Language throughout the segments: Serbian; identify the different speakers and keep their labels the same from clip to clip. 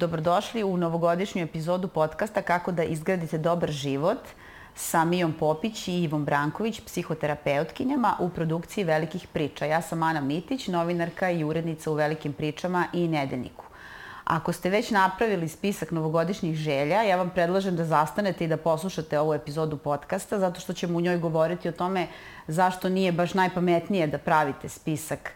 Speaker 1: dobrodošli u novogodišnju epizodu podcasta Kako da izgradite dobar život sa Mijom Popić i Ivom Branković, psihoterapeutkinjama u produkciji Velikih priča. Ja sam Ana Mitić, novinarka i urednica u Velikim pričama i Nedeljniku. Ako ste već napravili spisak novogodišnjih želja, ja vam predlažem da zastanete i da poslušate ovu epizodu podcasta, zato što ćemo u njoj govoriti o tome zašto nije baš najpametnije da pravite spisak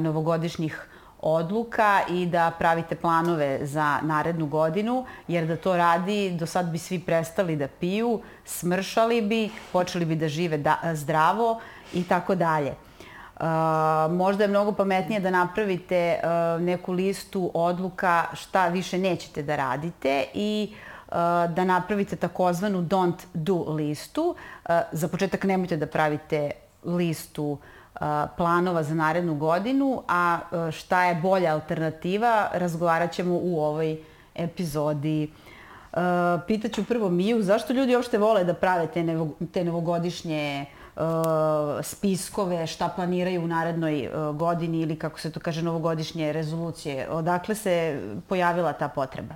Speaker 1: novogodišnjih odluka i da pravite planove za narednu godinu, jer da to radi, do sad bi svi prestali da piju, smršali bi, počeli bi da žive da, zdravo i tako dalje. Uh, možda je mnogo pametnije da napravite uh, neku listu odluka šta više nećete da radite i uh, da napravite takozvanu don't do listu. Za početak nemojte da pravite listu uh, planova za narednu godinu, a šta je bolja alternativa razgovarat ćemo u ovoj epizodi. Pitaću prvo Miju, zašto ljudi uopšte vole da prave te, nevo, te novogodišnje uh, spiskove, šta planiraju u narednoj godini ili kako se to kaže novogodišnje rezolucije. Odakle se pojavila ta potreba?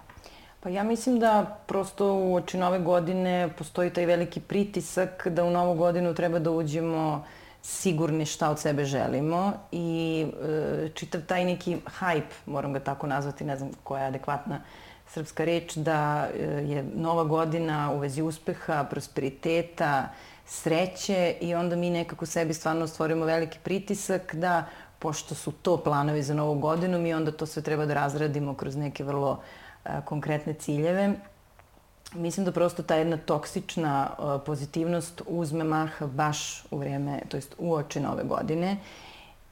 Speaker 2: Pa ja mislim da prosto u oči nove godine postoji taj veliki pritisak da u novu godinu treba da uđemo uh, sigurni šta od sebe želimo i e, čitav taj neki hype, moram ga tako nazvati, ne znam koja je adekvatna srpska reč, da e, je nova godina u vezi uspeha, prosperiteta, sreće i onda mi nekako sebi stvarno stvorimo veliki pritisak da pošto su to planovi za novu godinu, mi onda to sve treba da razradimo kroz neke vrlo e, konkretne ciljeve mislim da prosto ta jedna toksična uh, pozitivnost uzme mah baš u vreme, to jest u oči nove godine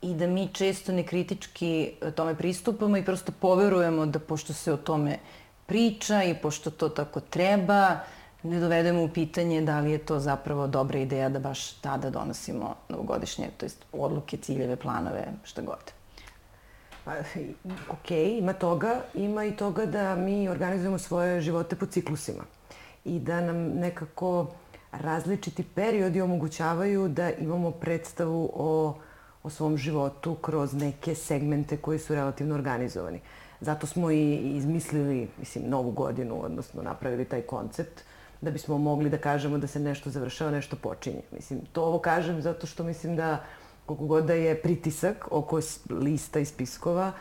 Speaker 2: i da mi često nekritički uh, tome pristupamo i prosto poverujemo da pošto se o tome priča i pošto to tako treba, ne dovedemo u pitanje da li je to zapravo dobra ideja da baš tada donosimo novogodišnje, to jest odluke, ciljeve, planove, šta god.
Speaker 3: Pa, ok, ima toga. Ima i toga da mi organizujemo svoje živote po ciklusima i da nam nekako različiti periodi omogućavaju da imamo predstavu o, o svom životu kroz neke segmente koji su relativno organizovani. Zato smo i izmislili, mislim, novu godinu, odnosno napravili taj koncept, da bismo mogli da kažemo da se nešto završava, nešto počinje. Mislim, to ovo kažem zato što mislim da koliko god da je pritisak oko lista i spiskova,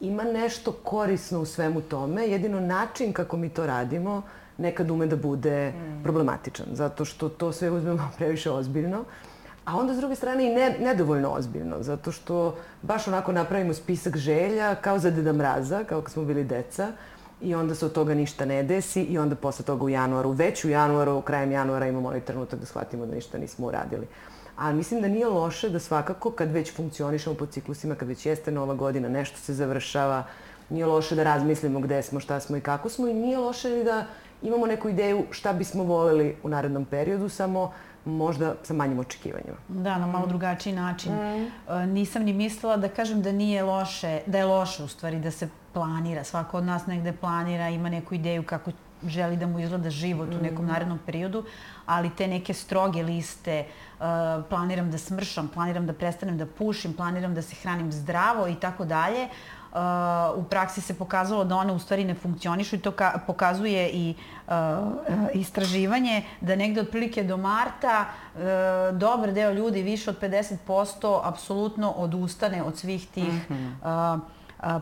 Speaker 3: ima nešto korisno u svemu tome. Jedino način kako mi to radimo nekad ume da bude mm. problematičan, zato što to sve uzmemo previše ozbiljno. A onda s druge strane i ne, nedovoljno ozbiljno, zato što baš onako napravimo spisak želja kao za Deda Mraza, kao kad smo bili deca, i onda se od toga ništa ne desi i onda posle toga u januaru, već u januaru, krajem januara imamo onaj trenutak da shvatimo da ništa nismo uradili. A mislim da nije loše da svakako kad već funkcionišemo po ciklusima, kad već jeste nova godina, nešto se završava, nije loše da razmislimo gde smo, šta smo i kako smo i nije loše da imamo neku ideju šta bismo voleli u narednom periodu, samo možda sa manjim očekivanjima.
Speaker 1: Da, na malo drugačiji način. Mm. E, nisam ni mislila da kažem da nije loše, da je loše u stvari da se planira. Svako od nas negde planira, ima neku ideju kako želi da mu izgleda život u nekom mm. narednom periodu, ali te neke stroge liste, uh, planiram da smršam, planiram da prestanem da pušim, planiram da se hranim zdravo i tako dalje, Uh, u praksi se pokazalo da one u stvari ne funkcionišu i to ka, pokazuje i uh, istraživanje da negde otprilike do marta uh, dobar deo ljudi, više od 50%, apsolutno odustane od svih tih mm -hmm.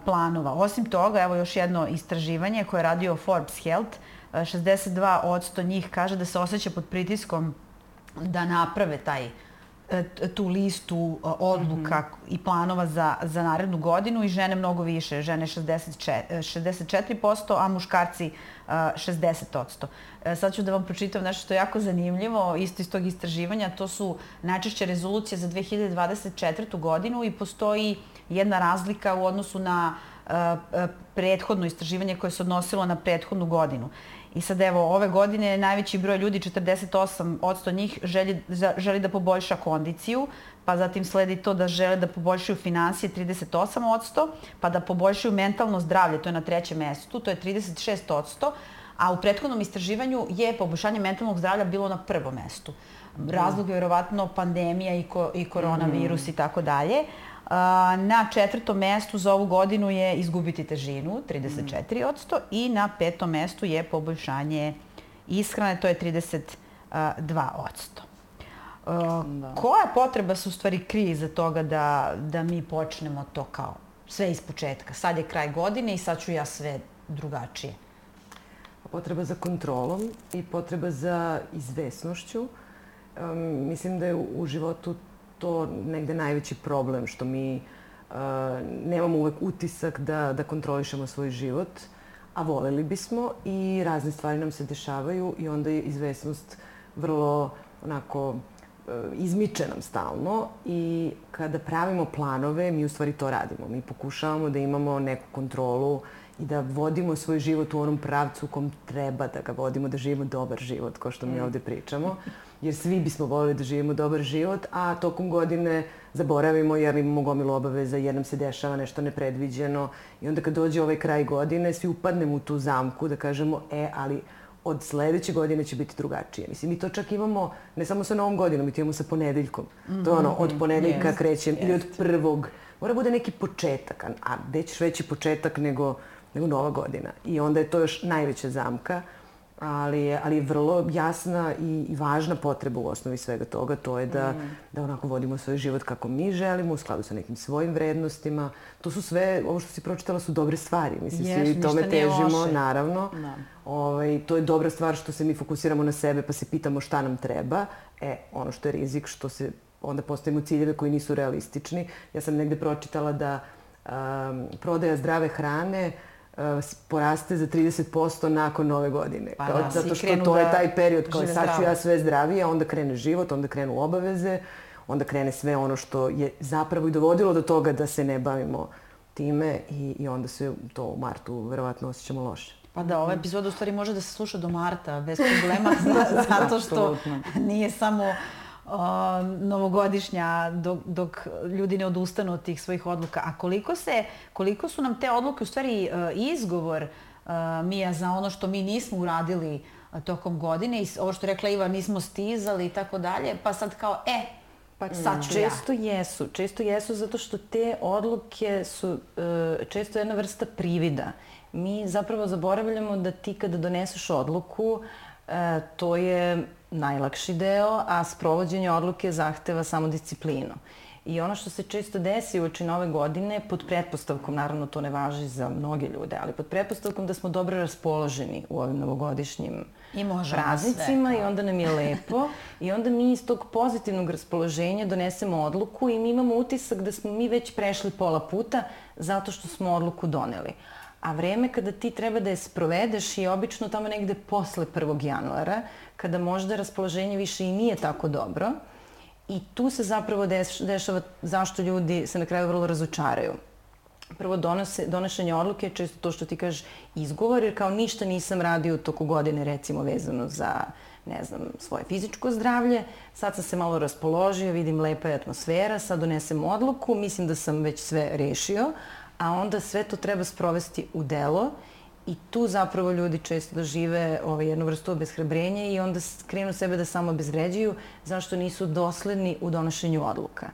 Speaker 1: Planova. Osim toga, evo još jedno istraživanje koje je radio Forbes Health, 62% njih kaže da se osjeća pod pritiskom da naprave taj tu listu e, odluka mm -hmm. i planova za, za narednu godinu i žene mnogo više, žene 64, 64% a muškarci 60%. E, sad ću da vam pročitam nešto što je jako zanimljivo, isto iz tog istraživanja, to su najčešće rezolucije za 2024. godinu i postoji jedna razlika u odnosu na prethodno istraživanje koje se odnosilo na prethodnu godinu. I sad evo, ove godine najveći broj ljudi, 48% njih, želi, želi da poboljša kondiciju, pa zatim sledi to da žele da poboljšaju finansije 38%, pa da poboljšaju mentalno zdravlje, to je na trećem mestu, to je 36%, a u prethodnom istraživanju je poboljšanje mentalnog zdravlja bilo na prvom mestu. Razlog je verovatno pandemija i, ko, i koronavirus mm. i tako dalje. Na četvrtom mestu za ovu godinu je izgubiti težinu, 34%, i na petom mestu je poboljšanje ishrane, to je 32%. Da. Koja potreba se u stvari krije iza toga da, da mi počnemo to kao sve iz početka? Sad je kraj godine i sad ću ja sve drugačije.
Speaker 3: Potreba za kontrolom i potreba za izvesnošću. Um, mislim da je u životu to negde najveći problem, što mi uh, nemamo uvek utisak da, da kontrolišemo svoj život, a voleli bismo i razne stvari nam se dešavaju i onda je izvesnost vrlo onako izmiče nam stalno i kada pravimo planove, mi u stvari to radimo. Mi pokušavamo da imamo neku kontrolu i da vodimo svoj život u onom pravcu u kom treba da ga vodimo, da živimo dobar život, kao što mi mm. ovde pričamo. Jer svi bismo volili da živimo dobar život, a tokom godine zaboravimo jer imamo gomilu obaveza, jer nam se dešava nešto nepredviđeno. I onda kad dođe ovaj kraj godine, svi upadnemo u tu zamku da kažemo, e, ali od sledeće godine će biti drugačije. Mislim, mi to čak imamo ne samo sa novom godinom, mi to imamo sa ponedeljkom. Mm -hmm. To je ono, od mhm. ponedeljka yes. krećem, yes. ili od prvog. Mora bude neki početak, a gde ćeš veći početak nego, nego nova godina. I onda je to još najveća zamka ali je, ali je vrlo jasna i, i važna potreba u osnovi svega toga, to je da, mm. da onako vodimo svoj život kako mi želimo, u skladu sa nekim svojim vrednostima. To su sve, ovo što si pročitala su dobre stvari. Mislim, yes, svi tome težimo, loše. naravno. Da. Ovaj, to je dobra stvar što se mi fokusiramo na sebe pa se pitamo šta nam treba. E, ono što je rizik, što se onda postavimo ciljeve koji nisu realistični. Ja sam negde pročitala da um, prodaja zdrave hrane Uh, poraste za 30% nakon nove godine. Pa kao, da, zato što to da je taj period kao sad ću ja sve zdravije, onda krene život, onda krenu obaveze, onda krene sve ono što je zapravo i dovodilo do toga da se ne bavimo time i, i onda se to u martu verovatno osjećamo loše.
Speaker 1: Pa da, ova epizoda u stvari može da se sluša do marta bez problema, zato što nije samo novogodišnja dok, dok ljudi ne odustanu od tih svojih odluka. A koliko, se, koliko su nam te odluke u stvari uh, izgovor uh, Mija za ono što mi nismo uradili uh, tokom godine i ovo što je rekla Iva nismo stizali i tako dalje, pa sad kao e, pa sad ću
Speaker 2: često ja. jesu, često jesu zato što te odluke su često jedna vrsta privida. Mi zapravo zaboravljamo da ti kada doneseš odluku, to je najlakši deo, a sprovođenje odluke zahteva samo disciplinu. I ono što se često desi uoči nove godine, pod pretpostavkom, naravno to ne važi za mnoge ljude, ali pod pretpostavkom da smo dobro raspoloženi u ovim novogodišnjim I praznicima sve, i onda nam je lepo i onda mi iz tog pozitivnog raspoloženja donesemo odluku i mi imamo utisak da smo mi već prešli pola puta zato što smo odluku doneli. A vreme kada ti treba da je sprovedeš je obično tamo negde posle 1. januara, kada možda raspoloženje više i nije tako dobro. I tu se zapravo deš, dešava zašto ljudi se na kraju vrlo razočaraju. Prvo, donose, donošenje odluke je često to što ti kažeš izgovor, jer kao ništa nisam radio toku godine, recimo vezano za ne znam, svoje fizičko zdravlje, sad sam se malo raspoložio, vidim lepa je atmosfera, sad donesem odluku, mislim da sam već sve rešio, a onda sve to treba sprovesti u delo I tu zapravo ljudi često dožive ovaj, jednu vrstu obezhrebrenja i onda krenu sebe da samo obezvređuju zašto nisu dosledni u donošenju odluka.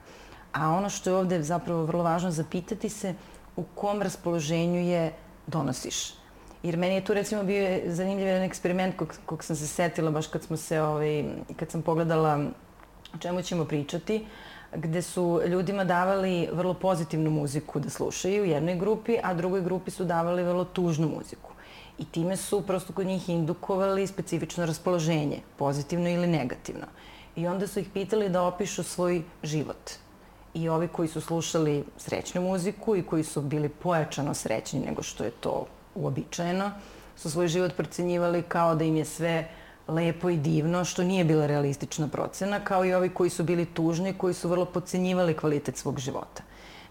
Speaker 2: A ono što je ovde zapravo vrlo važno zapitati se u kom raspoloženju je donosiš. Jer meni je tu recimo bio zanimljiv jedan eksperiment kog, kog sam se setila baš kad smo se, ovaj, kad sam pogledala o čemu ćemo pričati. Uh, gde su ljudima davali vrlo pozitivnu muziku da slušaju u jednoj grupi, a drugoj grupi su davali vrlo tužnu muziku. I time su prosto kod njih indukovali specifično raspoloženje, pozitivno ili negativno. I onda su ih pitali da opišu svoj život. I ovi koji su slušali srećnu muziku i koji su bili pojačano srećni nego što je to uobičajeno, su svoj život procenjivali kao da im je sve lepo i divno, što nije bila realistična procena, kao i ovi koji su bili tužni, koji su vrlo pocenjivali kvalitet svog života.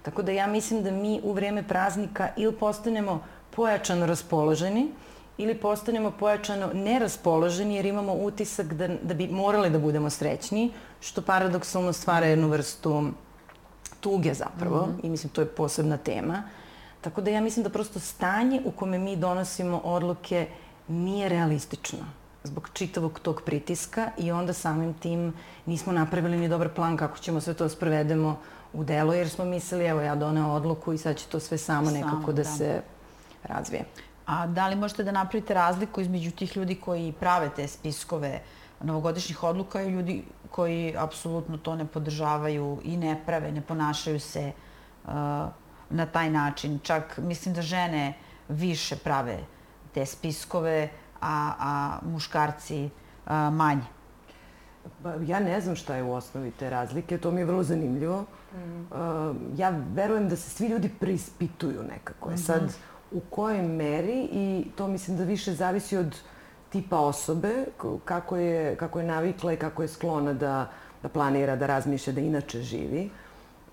Speaker 2: Tako da ja mislim da mi u vreme praznika ili postanemo pojačano raspoloženi, ili postanemo pojačano neraspoloženi jer imamo utisak da, da bi morali da budemo srećni, što paradoksalno stvara jednu vrstu tuge zapravo mm -hmm. i mislim to je posebna tema. Tako da ja mislim da prosto stanje u kome mi donosimo odluke nije realistično zbog čitavog tog pritiska i onda samim tim nismo napravili ni dobar plan kako ćemo sve to sprovedemo u delo, jer smo mislili, evo ja doneo odluku i sad će to sve samo, samo nekako da, da se razvije.
Speaker 1: A da li možete da napravite razliku između tih ljudi koji prave te spiskove novogodišnjih odluka i ljudi koji apsolutno to ne podržavaju i ne prave, ne ponašaju se uh, na taj način. Čak mislim da žene više prave te spiskove, a, a muškarci uh, manje.
Speaker 3: Pa, ja ne znam šta je u osnovi te razlike, to mi je vrlo zanimljivo. Mm. Uh, ja verujem da se svi ljudi preispituju nekako. Mm -hmm. Sad, u kojoj meri i to mislim da više zavisi od tipa osobe, kako je, kako je navikla i kako je sklona da, da planira, da razmišlja, da inače živi.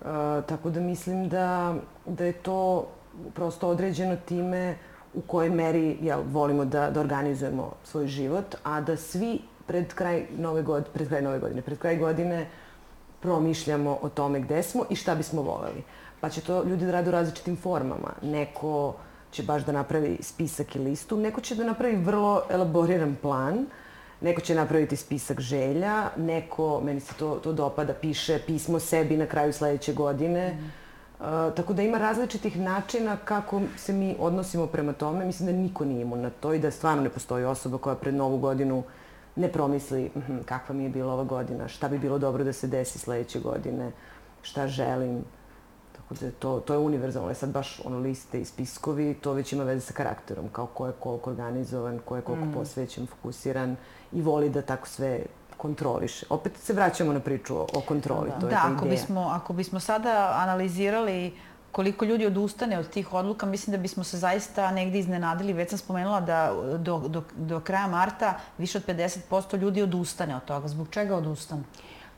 Speaker 3: Uh, tako da mislim da, da je to prosto određeno time u kojoj meri jel, volimo da, da organizujemo svoj život, a da svi pred kraj nove godine, pred kraj nove godine, pred kraj godine promišljamo o tome gde smo i šta bismo voleli. Pa će to ljudi da rade u različitim formama. Neko će baš da napravi spisak i listu, neko će da napravi vrlo elaboriran plan, neko će napraviti spisak želja, neko, meni se to, to dopada, piše pismo sebi na kraju sledeće godine. Mm. Uh, tako da ima različitih načina kako se mi odnosimo prema tome. Mislim da niko nije imun na to i da stvarno ne postoji osoba koja pred novu godinu ne promisli hm, kakva mi je bila ova godina, šta bi bilo dobro da se desi sledeće godine, šta želim. Tako da to, to je univerzalno. Je sad baš ono liste i spiskovi, to već ima veze sa karakterom, kao ko je koliko organizovan, ko je koliko mm. posvećen, fokusiran i voli da tako sve kontroliše. Opet se vraćamo na priču o, o kontroli, da. to je
Speaker 1: da, ako
Speaker 3: ideja.
Speaker 1: Bismo, ako bismo sada analizirali koliko ljudi odustane od tih odluka, mislim da bismo se zaista negde iznenadili. Već sam spomenula da do, do, do kraja marta više od 50% ljudi odustane od toga. Zbog čega odustanu?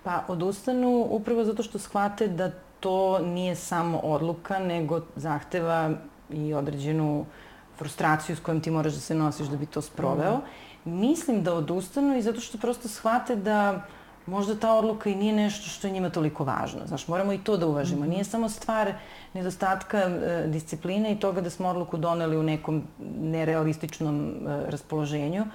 Speaker 2: Pa odustanu upravo zato što shvate da to nije samo odluka, nego zahteva i određenu frustraciju s kojom ti moraš da se nosiš da bi to sproveo. Mm. Mislim da odustanu i zato što prosto shvate da možda ta odluka i nije nešto što je njima toliko važno. Znaš, moramo i to da uvažimo. -hmm. Nije samo stvar nedostatka e, discipline i toga da smo odluku doneli u nekom nerealističnom e, raspoloženju,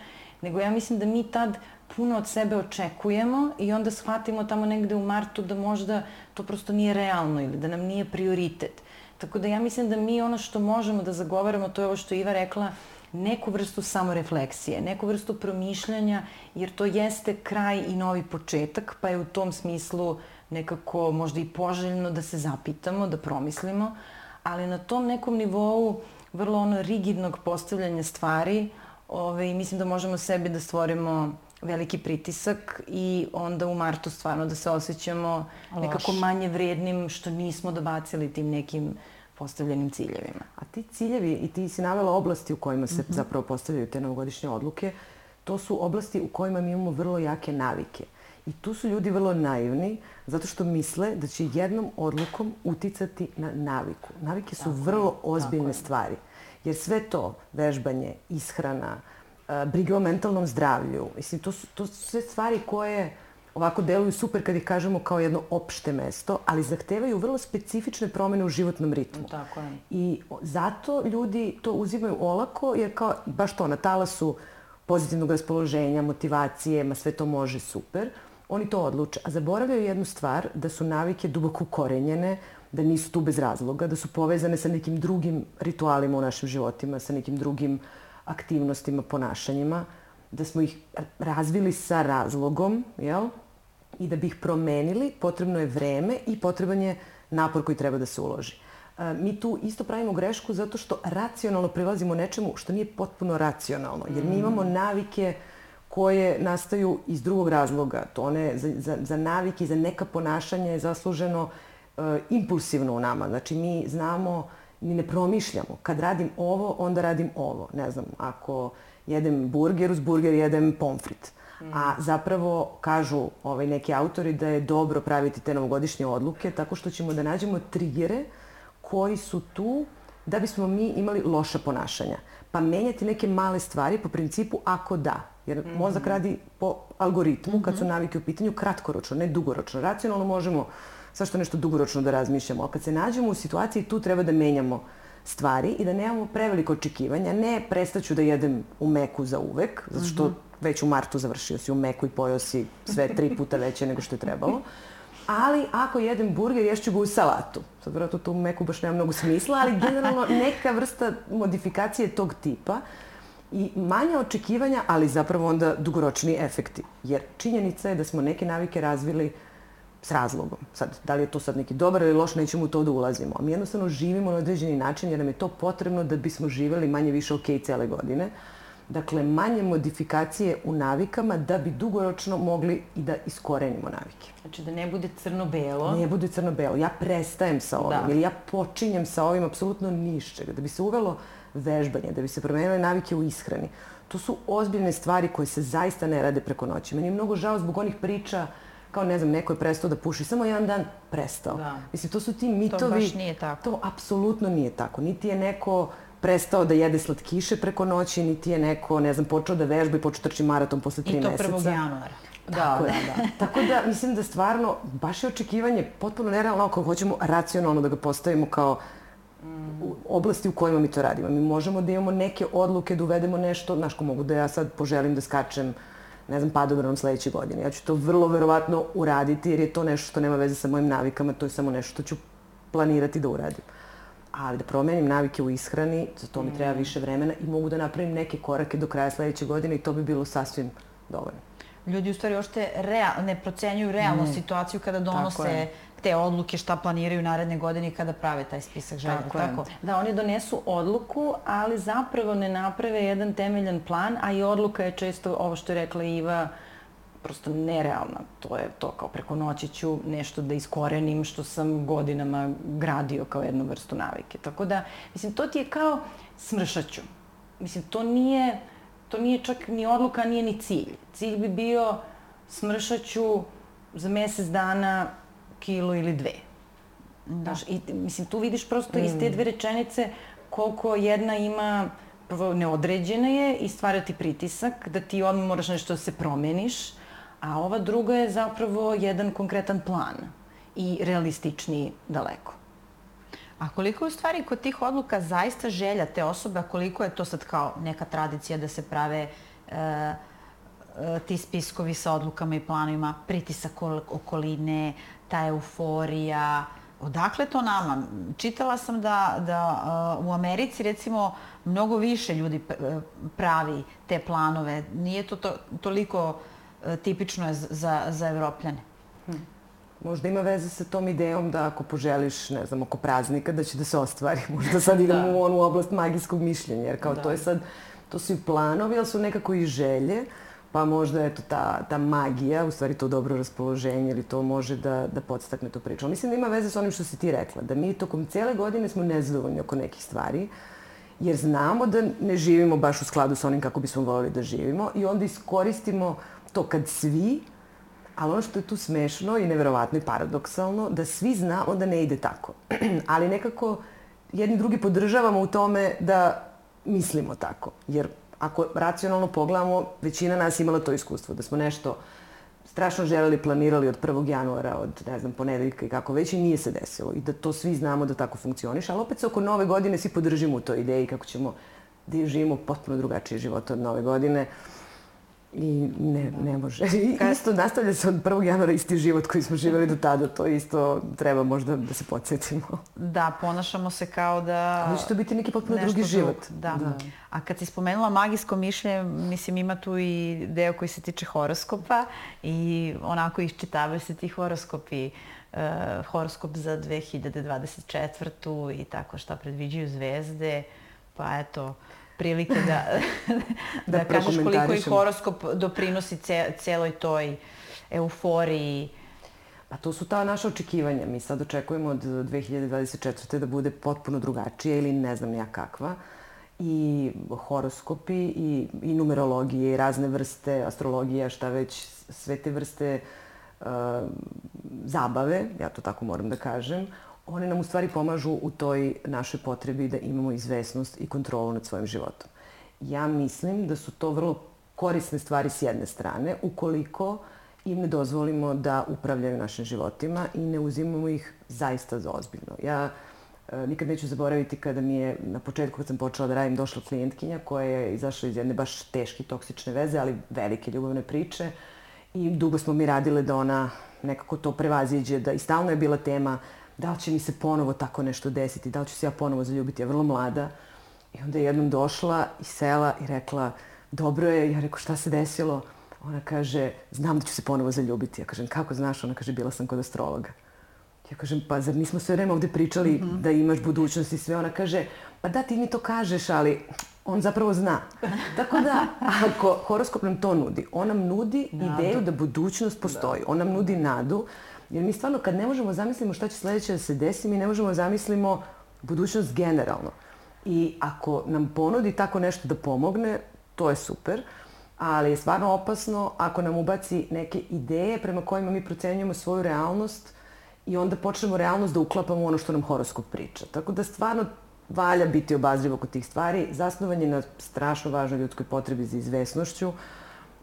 Speaker 2: nego ja mislim da mi tad puno od sebe očekujemo i onda shvatimo tamo negde u martu da možda to prosto nije realno ili da nam nije prioritet. Tako da ja mislim da mi ono što možemo da zagovaramo, to je ovo što Iva rekla, neku vrstu samorefleksije, neku vrstu promišljanja, jer to jeste kraj i novi početak, pa je u tom smislu nekako možda i poželjno da se zapitamo, da promislimo, ali na tom nekom nivou vrlo ono rigidnog postavljanja stvari, ove, ovaj, mislim da možemo sebi da stvorimo veliki pritisak i onda u martu stvarno da se osjećamo Loš. nekako manje vrednim što nismo dobacili tim nekim postavljenim ciljevima.
Speaker 3: A ti ciljevi, i ti si navela oblasti u kojima se mm -hmm. zapravo postavljaju te novogodišnje odluke, to su oblasti u kojima mi imamo vrlo jake navike. I tu su ljudi vrlo naivni zato što misle da će jednom odlukom uticati na naviku. Navike su tako vrlo ozbiljne stvari. Jer sve to, vežbanje, ishrana, briga o mentalnom zdravlju, mislim, to su, to su sve stvari koje ovako deluju super kad ih kažemo kao jedno opšte mesto, ali zahtevaju vrlo specifične promene u životnom ritmu.
Speaker 2: Tako je.
Speaker 3: I zato ljudi to uzimaju olako, jer kao baš to na talasu pozitivnog raspoloženja, motivacije, ma sve to može super, oni to odluče. A zaboravljaju jednu stvar, da su navike duboko ukorenjene, da nisu tu bez razloga, da su povezane sa nekim drugim ritualima u našim životima, sa nekim drugim aktivnostima, ponašanjima, da smo ih razvili sa razlogom, jel? I da bi ih promenili potrebno je vreme i potreban je napor koji treba da se uloži. E, mi tu isto pravimo grešku zato što racionalno prilazimo nečemu što nije potpuno racionalno, jer mi imamo mm. navike koje nastaju iz drugog razloga. To one, za, za, za navike i za neka ponašanja je zasluženo uh, impulsivno u nama. Znači, mi znamo, mi ne promišljamo. Kad radim ovo, onda radim ovo. Ne znam, ako jedem burger, uz burger jedem pomfrit. A zapravo kažu ovaj, neki autori da je dobro praviti te novogodišnje odluke tako što ćemo da nađemo trigere koji su tu da bismo mi imali loša ponašanja. Pa menjati neke male stvari po principu ako da. Jer mm -hmm. mozak radi po algoritmu kad su mhm. navike u pitanju kratkoročno, ne dugoročno. Racionalno možemo svašto nešto dugoročno da razmišljamo, ali kad se nađemo u situaciji tu treba da menjamo stvari i da nemamo preveliko očekivanja. Ne prestaću da jedem u meku za uvek, zato što mm -hmm. Već u martu završio si u meku i pojao si sve tri puta veće nego što je trebalo. Ali ako jedem burger, ješću ga u salatu. Sad vjerojatno to u meku baš nema mnogo smisla, ali generalno neka vrsta modifikacije tog tipa i manja očekivanja, ali zapravo onda dugoročni efekti. Jer činjenica je da smo neke navike razvili s razlogom. Sad, da li je to sad neki dobar ili loš, nećemo u to da ulazimo. Mi jednostavno živimo na određeni način jer nam je to potrebno da bismo živeli manje više ok cele godine. Dakle, manje modifikacije u navikama da bi dugoročno mogli i da iskorenimo navike.
Speaker 2: Znači da ne bude crno-belo.
Speaker 3: Ne bude crno-belo. Ja prestajem sa ovim da. ili ja počinjem sa ovim apsolutno nišćega. Da bi se uvelo vežbanje, da bi se promenile navike u ishrani. To su ozbiljne stvari koje se zaista ne rade preko noći. Meni je mnogo žao zbog onih priča kao ne znam, neko je prestao da puši, samo jedan dan prestao. Da. Mislim, to su ti mitovi. To
Speaker 1: baš nije tako.
Speaker 3: To apsolutno nije tako. Niti je neko prestao da jede slatkiše preko noći, niti je neko, ne znam, počeo da vežba i počeo trči maraton posle tri meseca.
Speaker 1: I to 1. januara.
Speaker 3: Tako da, je. da, da. Tako da, mislim da stvarno, baš je očekivanje potpuno nerealno ako hoćemo racionalno da ga postavimo kao u oblasti u kojima mi to radimo. Mi možemo da imamo neke odluke, da uvedemo nešto, znaš ko mogu da ja sad poželim da skačem ne znam, padobranom sledeće godine. Ja ću to vrlo verovatno uraditi jer je to nešto što nema veze sa mojim navikama, to je samo nešto što ću planirati da uradim. Ali da promenim navike u ishrani, za to mi treba mm. više vremena i mogu da napravim neke korake do kraja sledeće godine i to bi bilo sasvim dovoljno.
Speaker 1: Ljudi u stvari ošte real, ne procenjuju realnu ne. situaciju kada donose te odluke šta planiraju naredne godine kada prave taj spisak želja. Tako, tako?
Speaker 2: Da, oni donesu odluku, ali zapravo ne naprave jedan temeljan plan, a i odluka je često ovo što je rekla Iva, prosto nerealna. To je to kao preko noći ću nešto da iskorenim što sam godinama gradio kao jednu vrstu navike. Tako da, mislim, to ti je kao smršaću. Mislim, to nije, to nije čak ni odluka, nije ni cilj. Cilj bi bio smršaću za mesec dana kilo ili dve. Da. Znaš, i, mislim, tu vidiš prosto mm. iz te mm. dve rečenice koliko jedna ima, prvo neodređena je i stvara ti pritisak da ti odmah moraš nešto da se promeniš, a ova druga je zapravo jedan konkretan plan i realističniji daleko.
Speaker 1: A koliko je u stvari kod tih odluka zaista želja te osobe, a koliko je to sad kao neka tradicija da se prave e, e, ti spiskovi sa odlukama i planovima, pritisak okoline, ta euforija, odakle to nama? Čitala sam da, da uh, u Americi recimo mnogo više ljudi pravi te planove. Nije to, to toliko tipično za, za evropljane. Hm.
Speaker 3: Možda ima veze sa tom idejom da ako poželiš, ne znam, oko praznika, da će da se ostvari. Možda sad idemo da. u onu oblast magijskog mišljenja, jer kao da. to je sad, to su i planovi, ali su nekako i želje. Uh, pa možda eto ta, ta magija, u stvari to dobro raspoloženje ili to može da, da podstakne tu priču. Mislim da ima veze sa onim što si ti rekla, da mi tokom cele godine smo nezadovoljni oko nekih stvari, jer znamo da ne živimo baš u skladu sa onim kako bismo volili da živimo i onda iskoristimo to kad svi, ali ono što je tu smešno i neverovatno i paradoksalno, da svi znamo da ne ide tako. ali nekako jedni drugi podržavamo u tome da mislimo tako, jer ako racionalno pogledamo, većina nas imala to iskustvo, da smo nešto strašno želeli, planirali od 1. januara, od, ne znam, ponedeljka i kako već i nije se desilo. I da to svi znamo da tako funkcioniš, ali opet se oko nove godine svi podržimo u toj ideji kako ćemo da živimo potpuno drugačije živote od nove godine. Uh, I ne, ne može. I isto nastavlja se od 1. januara isti život koji smo živeli do tada. To isto treba možda da se podsjetimo.
Speaker 1: Da, ponašamo se kao da...
Speaker 3: Ali će to biti neki potpuno drugi život.
Speaker 1: Da. da. A kad si spomenula magijsko mišljenje, mislim ima tu i deo koji se tiče horoskopa i onako iščitavaju se ti horoskopi uh, horoskop za 2024. i tako šta predviđaju zvezde. Pa eto, prilike da, da, da kažeš koliko i horoskop doprinosi ce, celoj toj euforiji.
Speaker 3: Pa to su ta naša očekivanja. Mi sad očekujemo od 2024. da bude potpuno drugačije ili ne znam ja kakva. I horoskopi i, i numerologije i razne vrste astrologija, šta već, sve te vrste uh, zabave, ja to tako moram da kažem, one nam u stvari pomažu u toj našoj potrebi da imamo izvesnost i kontrolu nad svojim životom. Ja mislim da su to vrlo korisne stvari s jedne strane, ukoliko im ne dozvolimo da upravljaju našim životima i ne uzimamo ih zaista za ozbiljno. Ja E, nikad neću zaboraviti kada mi je na početku kad sam počela da radim došla klijentkinja koja je izašla iz jedne baš teške toksične veze, ali velike ljubavne priče i dugo smo mi radile da ona nekako to prevaziđe, da i stalno je bila tema da li će mi se ponovo tako nešto desiti, da li ću se ja ponovo zaljubiti, ja vrlo mlada. I onda je jednom došla i sela i rekla, dobro je, ja rekao šta se desilo? Ona kaže, znam da ću se ponovo zaljubiti. Ja kažem, kako znaš? Ona kaže, bila sam kod astrologa. Ja kažem, pa zar nismo sve vreme ovde pričali mm -hmm. da imaš budućnost i sve? Ona kaže, pa da, ti mi to kažeš, ali on zapravo zna. Tako da, ako horoskop nam to nudi, on nam nudi nadu. ideju da budućnost postoji. Da. On nam nudi nadu, jer mi stvarno kad ne možemo zamislimo šta će sledeće da se desi, mi ne možemo zamislimo budućnost generalno. I ako nam ponudi tako nešto da pomogne, to je super, ali je stvarno opasno ako nam ubaci neke ideje prema kojima mi procenjujemo svoju realnost i onda počnemo realnost da uklapamo ono što nam horoskop priča. Tako da stvarno valja biti obazriv oko tih stvari. Zasnovan je na strašno važnoj ljudskoj potrebi za izvesnošću,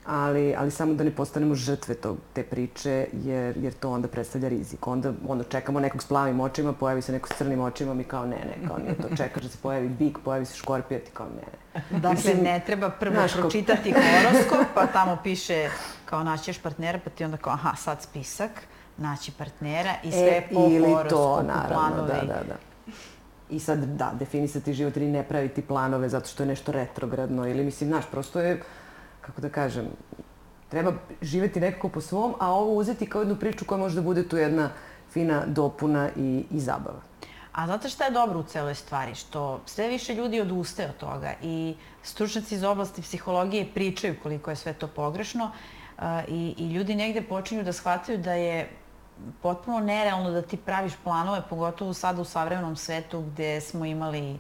Speaker 3: ali, ali samo da ne postanemo žrtve tog, te priče, jer, jer to onda predstavlja rizik. Onda, onda čekamo nekog s plavim očima, pojavi se neko s crnim očima, mi kao ne, ne, kao nije to, čekaš da se pojavi bik, pojavi se škorpija, ti kao ne,
Speaker 1: ne. Dakle, Mislim, ne treba prvo znaš, pročitati horoskop, pa tamo piše kao naćeš partnera, pa ti onda kao, aha, sad spisak, naći partnera i sve e, po horoskopu, to, naravno, planove.
Speaker 3: Da, da, da. I sad, da, definisati život ili ne praviti planove zato što je nešto retrogradno ili, mislim, znaš, prosto je, kako da kažem, treba živeti nekako po svom, a ovo uzeti kao jednu priču koja može da bude tu jedna fina dopuna i, i zabava.
Speaker 1: A znate šta je dobro u celoj stvari? Što sve više ljudi odustaje od toga i stručnjaci iz oblasti psihologije pričaju koliko je sve to pogrešno uh, i, i ljudi negde počinju da shvataju da je potpuno nerealno da ti praviš planove, pogotovo sada u savremenom svetu gde smo imali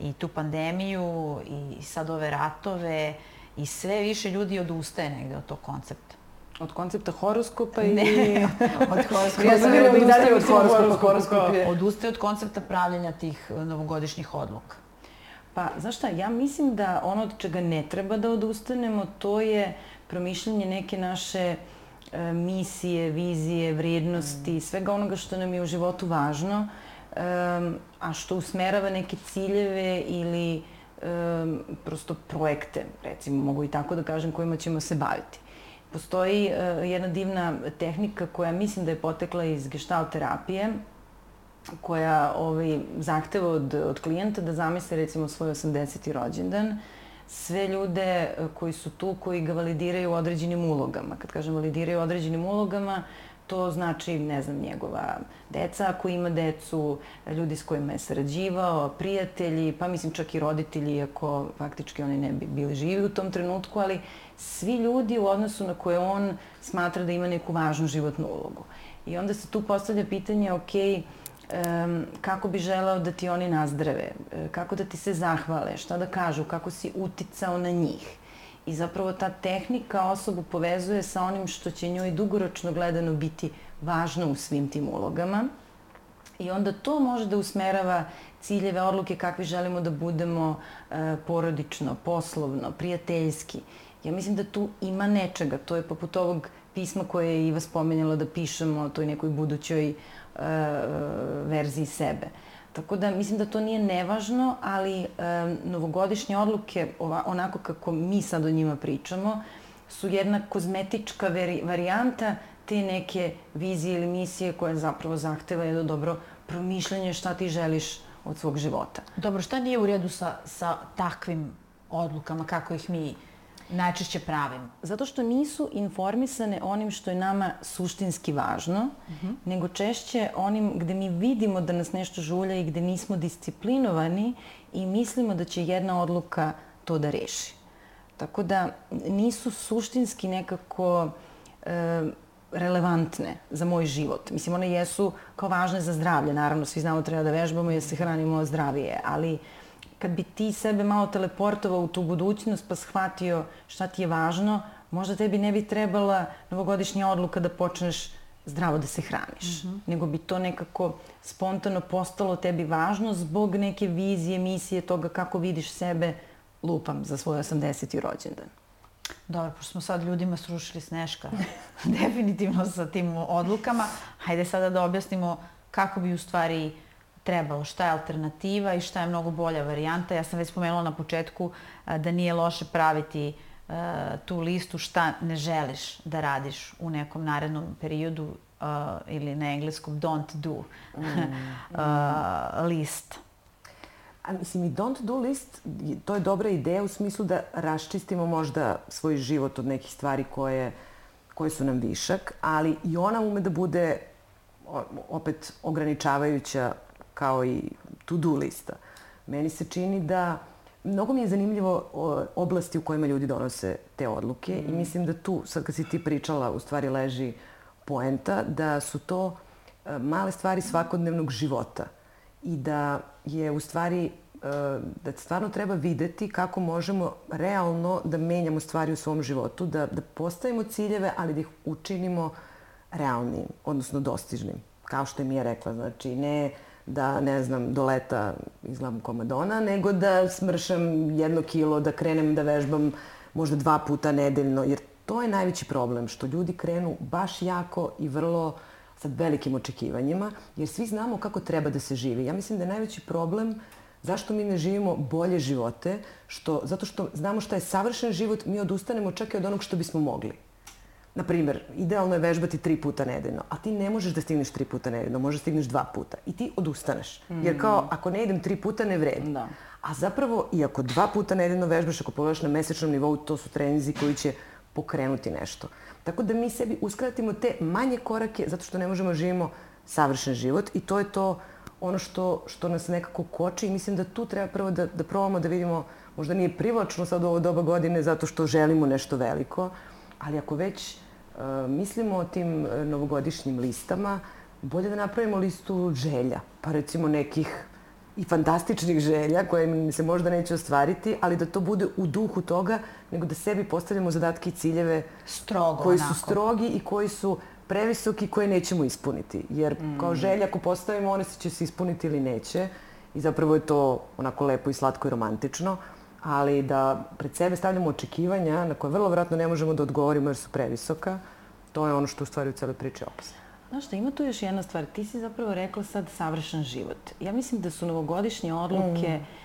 Speaker 1: i tu pandemiju i sad ove ratove i sve više ljudi odustaje negde od tog koncepta.
Speaker 2: Od koncepta horoskopa i... Ne,
Speaker 1: od horoskopa. Ja sam bila i dalje od horoskopa. horoskopa. Odustaje od koncepta pravljenja tih e, novogodišnjih odluka.
Speaker 2: Pa, znaš šta, ja mislim da ono od čega ne treba da odustanemo, to je promišljanje neke naše E, misije, vizije, vrijednosti, mm. svega onoga što nam je u životu važno, a što usmerava neke ciljeve ili prosto projekte, recimo, mogu i tako da kažem, kojima ćemo se baviti. Postoji e, jedna divna tehnika koja mislim da je potekla iz gestalt terapije, koja ovaj, zahteva od, od klijenta da zamisle recimo svoj 80. rođendan sve ljude e, koji su tu, koji ga validiraju određenim ulogama. Kad kažem validiraju određenim ulogama, to znači, ne znam, njegova deca ako ima decu, ljudi s kojima je sarađivao, prijatelji, pa mislim čak i roditelji, iako faktički oni ne bi bili živi u tom trenutku, ali svi ljudi u odnosu na koje on smatra da ima neku važnu životnu ulogu. I onda se tu postavlja pitanje, okej, um, kako bi želeo da ti oni nazdrave, kako da ti se zahvale, šta da kažu, kako si uticao na njih. I zapravo ta tehnika osobu povezuje sa onim što će njoj dugoročno gledano biti važno u svim tim ulogama. I onda to može da usmerava ciljeve, odluke kakvi želimo da budemo e, porodično, poslovno, prijateljski. Ja mislim da tu ima nečega. To je poput ovog pisma koje je Iva spomenjala da pišemo o toj nekoj budućoj E, verziji sebe. Tako da mislim da to nije nevažno, ali e, novogodišnje odluke, ova, onako kako mi sad o njima pričamo, su jedna kozmetička veri, varijanta te neke vizije ili misije koje zapravo zahteva jedno dobro promišljanje šta ti želiš od svog života.
Speaker 1: Dobro, šta nije u redu sa, sa takvim odlukama, kako ih mi najčešće pravim?
Speaker 2: Zato što nisu informisane onim što je nama suštinski važno, mhm. -huh. nego češće onim gde mi vidimo da nas nešto žulja i gde nismo disciplinovani i mislimo da će jedna odluka to da reši. Tako da nisu suštinski nekako e, relevantne za moj život. Mislim, one jesu kao važne za zdravlje. Naravno, svi znamo da treba da vežbamo i da se hranimo zdravije, ali kad bi ti sebe malo teleportovao u tu budućnost pa shvatio šta ti je važno, možda tebi ne bi trebala novogodišnja odluka da počneš zdravo da se hraniš, mm -hmm. nego bi to nekako spontano postalo tebi važno zbog neke vizije, misije toga kako vidiš sebe lupam za svoj 80. rođendan.
Speaker 1: Dobro, pošto smo sad ljudima srušili sneška, definitivno sa tim odlukama, hajde sada da objasnimo kako bi u stvari trebalo, šta je alternativa i šta je mnogo bolja varijanta. Ja sam već spomenula na početku da nije loše praviti tu listu šta ne želiš da radiš u nekom narednom periodu ili na engleskom don't do mm. list.
Speaker 3: A mislim i don't do list, to je dobra ideja u smislu da raščistimo možda svoj život od nekih stvari koje, koje su nam višak, ali i ona ume da bude opet ograničavajuća kao i to-do lista. Meni se čini da mnogo mi je zanimljivo oblasti u kojima ljudi donose te odluke mm. i mislim da tu, sad kad si ti pričala, u stvari leži poenta da su to e, male stvari svakodnevnog života i da je u stvari e, da stvarno treba videti kako možemo realno da menjamo stvari u svom životu, da, da postavimo ciljeve, ali da ih učinimo realnim, odnosno dostižnim. Kao što je Mija rekla, znači ne da, ne znam, do leta izgledam ko Madonna, nego da smršam jedno kilo, da krenem da vežbam možda dva puta nedeljno, jer to je najveći problem, što ljudi krenu baš jako i vrlo sa velikim očekivanjima, jer svi znamo kako treba da se živi. Ja mislim da je najveći problem zašto mi ne živimo bolje živote, što, zato što znamo šta je savršen život, mi odustanemo čak i od onog što bismo mogli. Na primer, idealno je vežbati tri puta nedeljno, a ti ne možeš da stigneš tri puta nedeljno, možeš da stigneš dva puta. I ti odustaneš. Jer kao, ako ne idem tri puta, ne vredi. Da. A zapravo, i ako dva puta nedeljno vežbaš, ako pogledaš na mesečnom nivou, to su trenizi koji će pokrenuti nešto. Tako da mi sebi uskratimo te manje korake, zato što ne možemo da živimo savršen život i to je to ono što, što nas nekako koči i mislim da tu treba prvo da, da probamo da vidimo, možda nije privlačno sad u ovo doba godine zato što želimo nešto veliko, ali ako već mislimo o tim e, novogodišnjim listama, bolje da napravimo listu želja, pa recimo nekih i fantastičnih želja koje mi se možda neće ostvariti, ali da to bude u duhu toga, nego da sebi postavljamo zadatke i ciljeve
Speaker 1: Strogo,
Speaker 3: koji
Speaker 1: onako.
Speaker 3: su strogi i koji su previsoki koje nećemo ispuniti. Jer mm. kao želja ako postavimo, one se će se ispuniti ili neće. I zapravo je to onako lepo i slatko i romantično ali da pred sebe stavljamo očekivanja na koje vrlo vratno ne možemo da odgovorimo jer su previsoka, to je ono što u stvari u celoj priči opasno.
Speaker 2: Znaš šta, ima tu još jedna stvar. Ti si zapravo rekla sad savršen život. Ja mislim da su novogodišnje odluke mm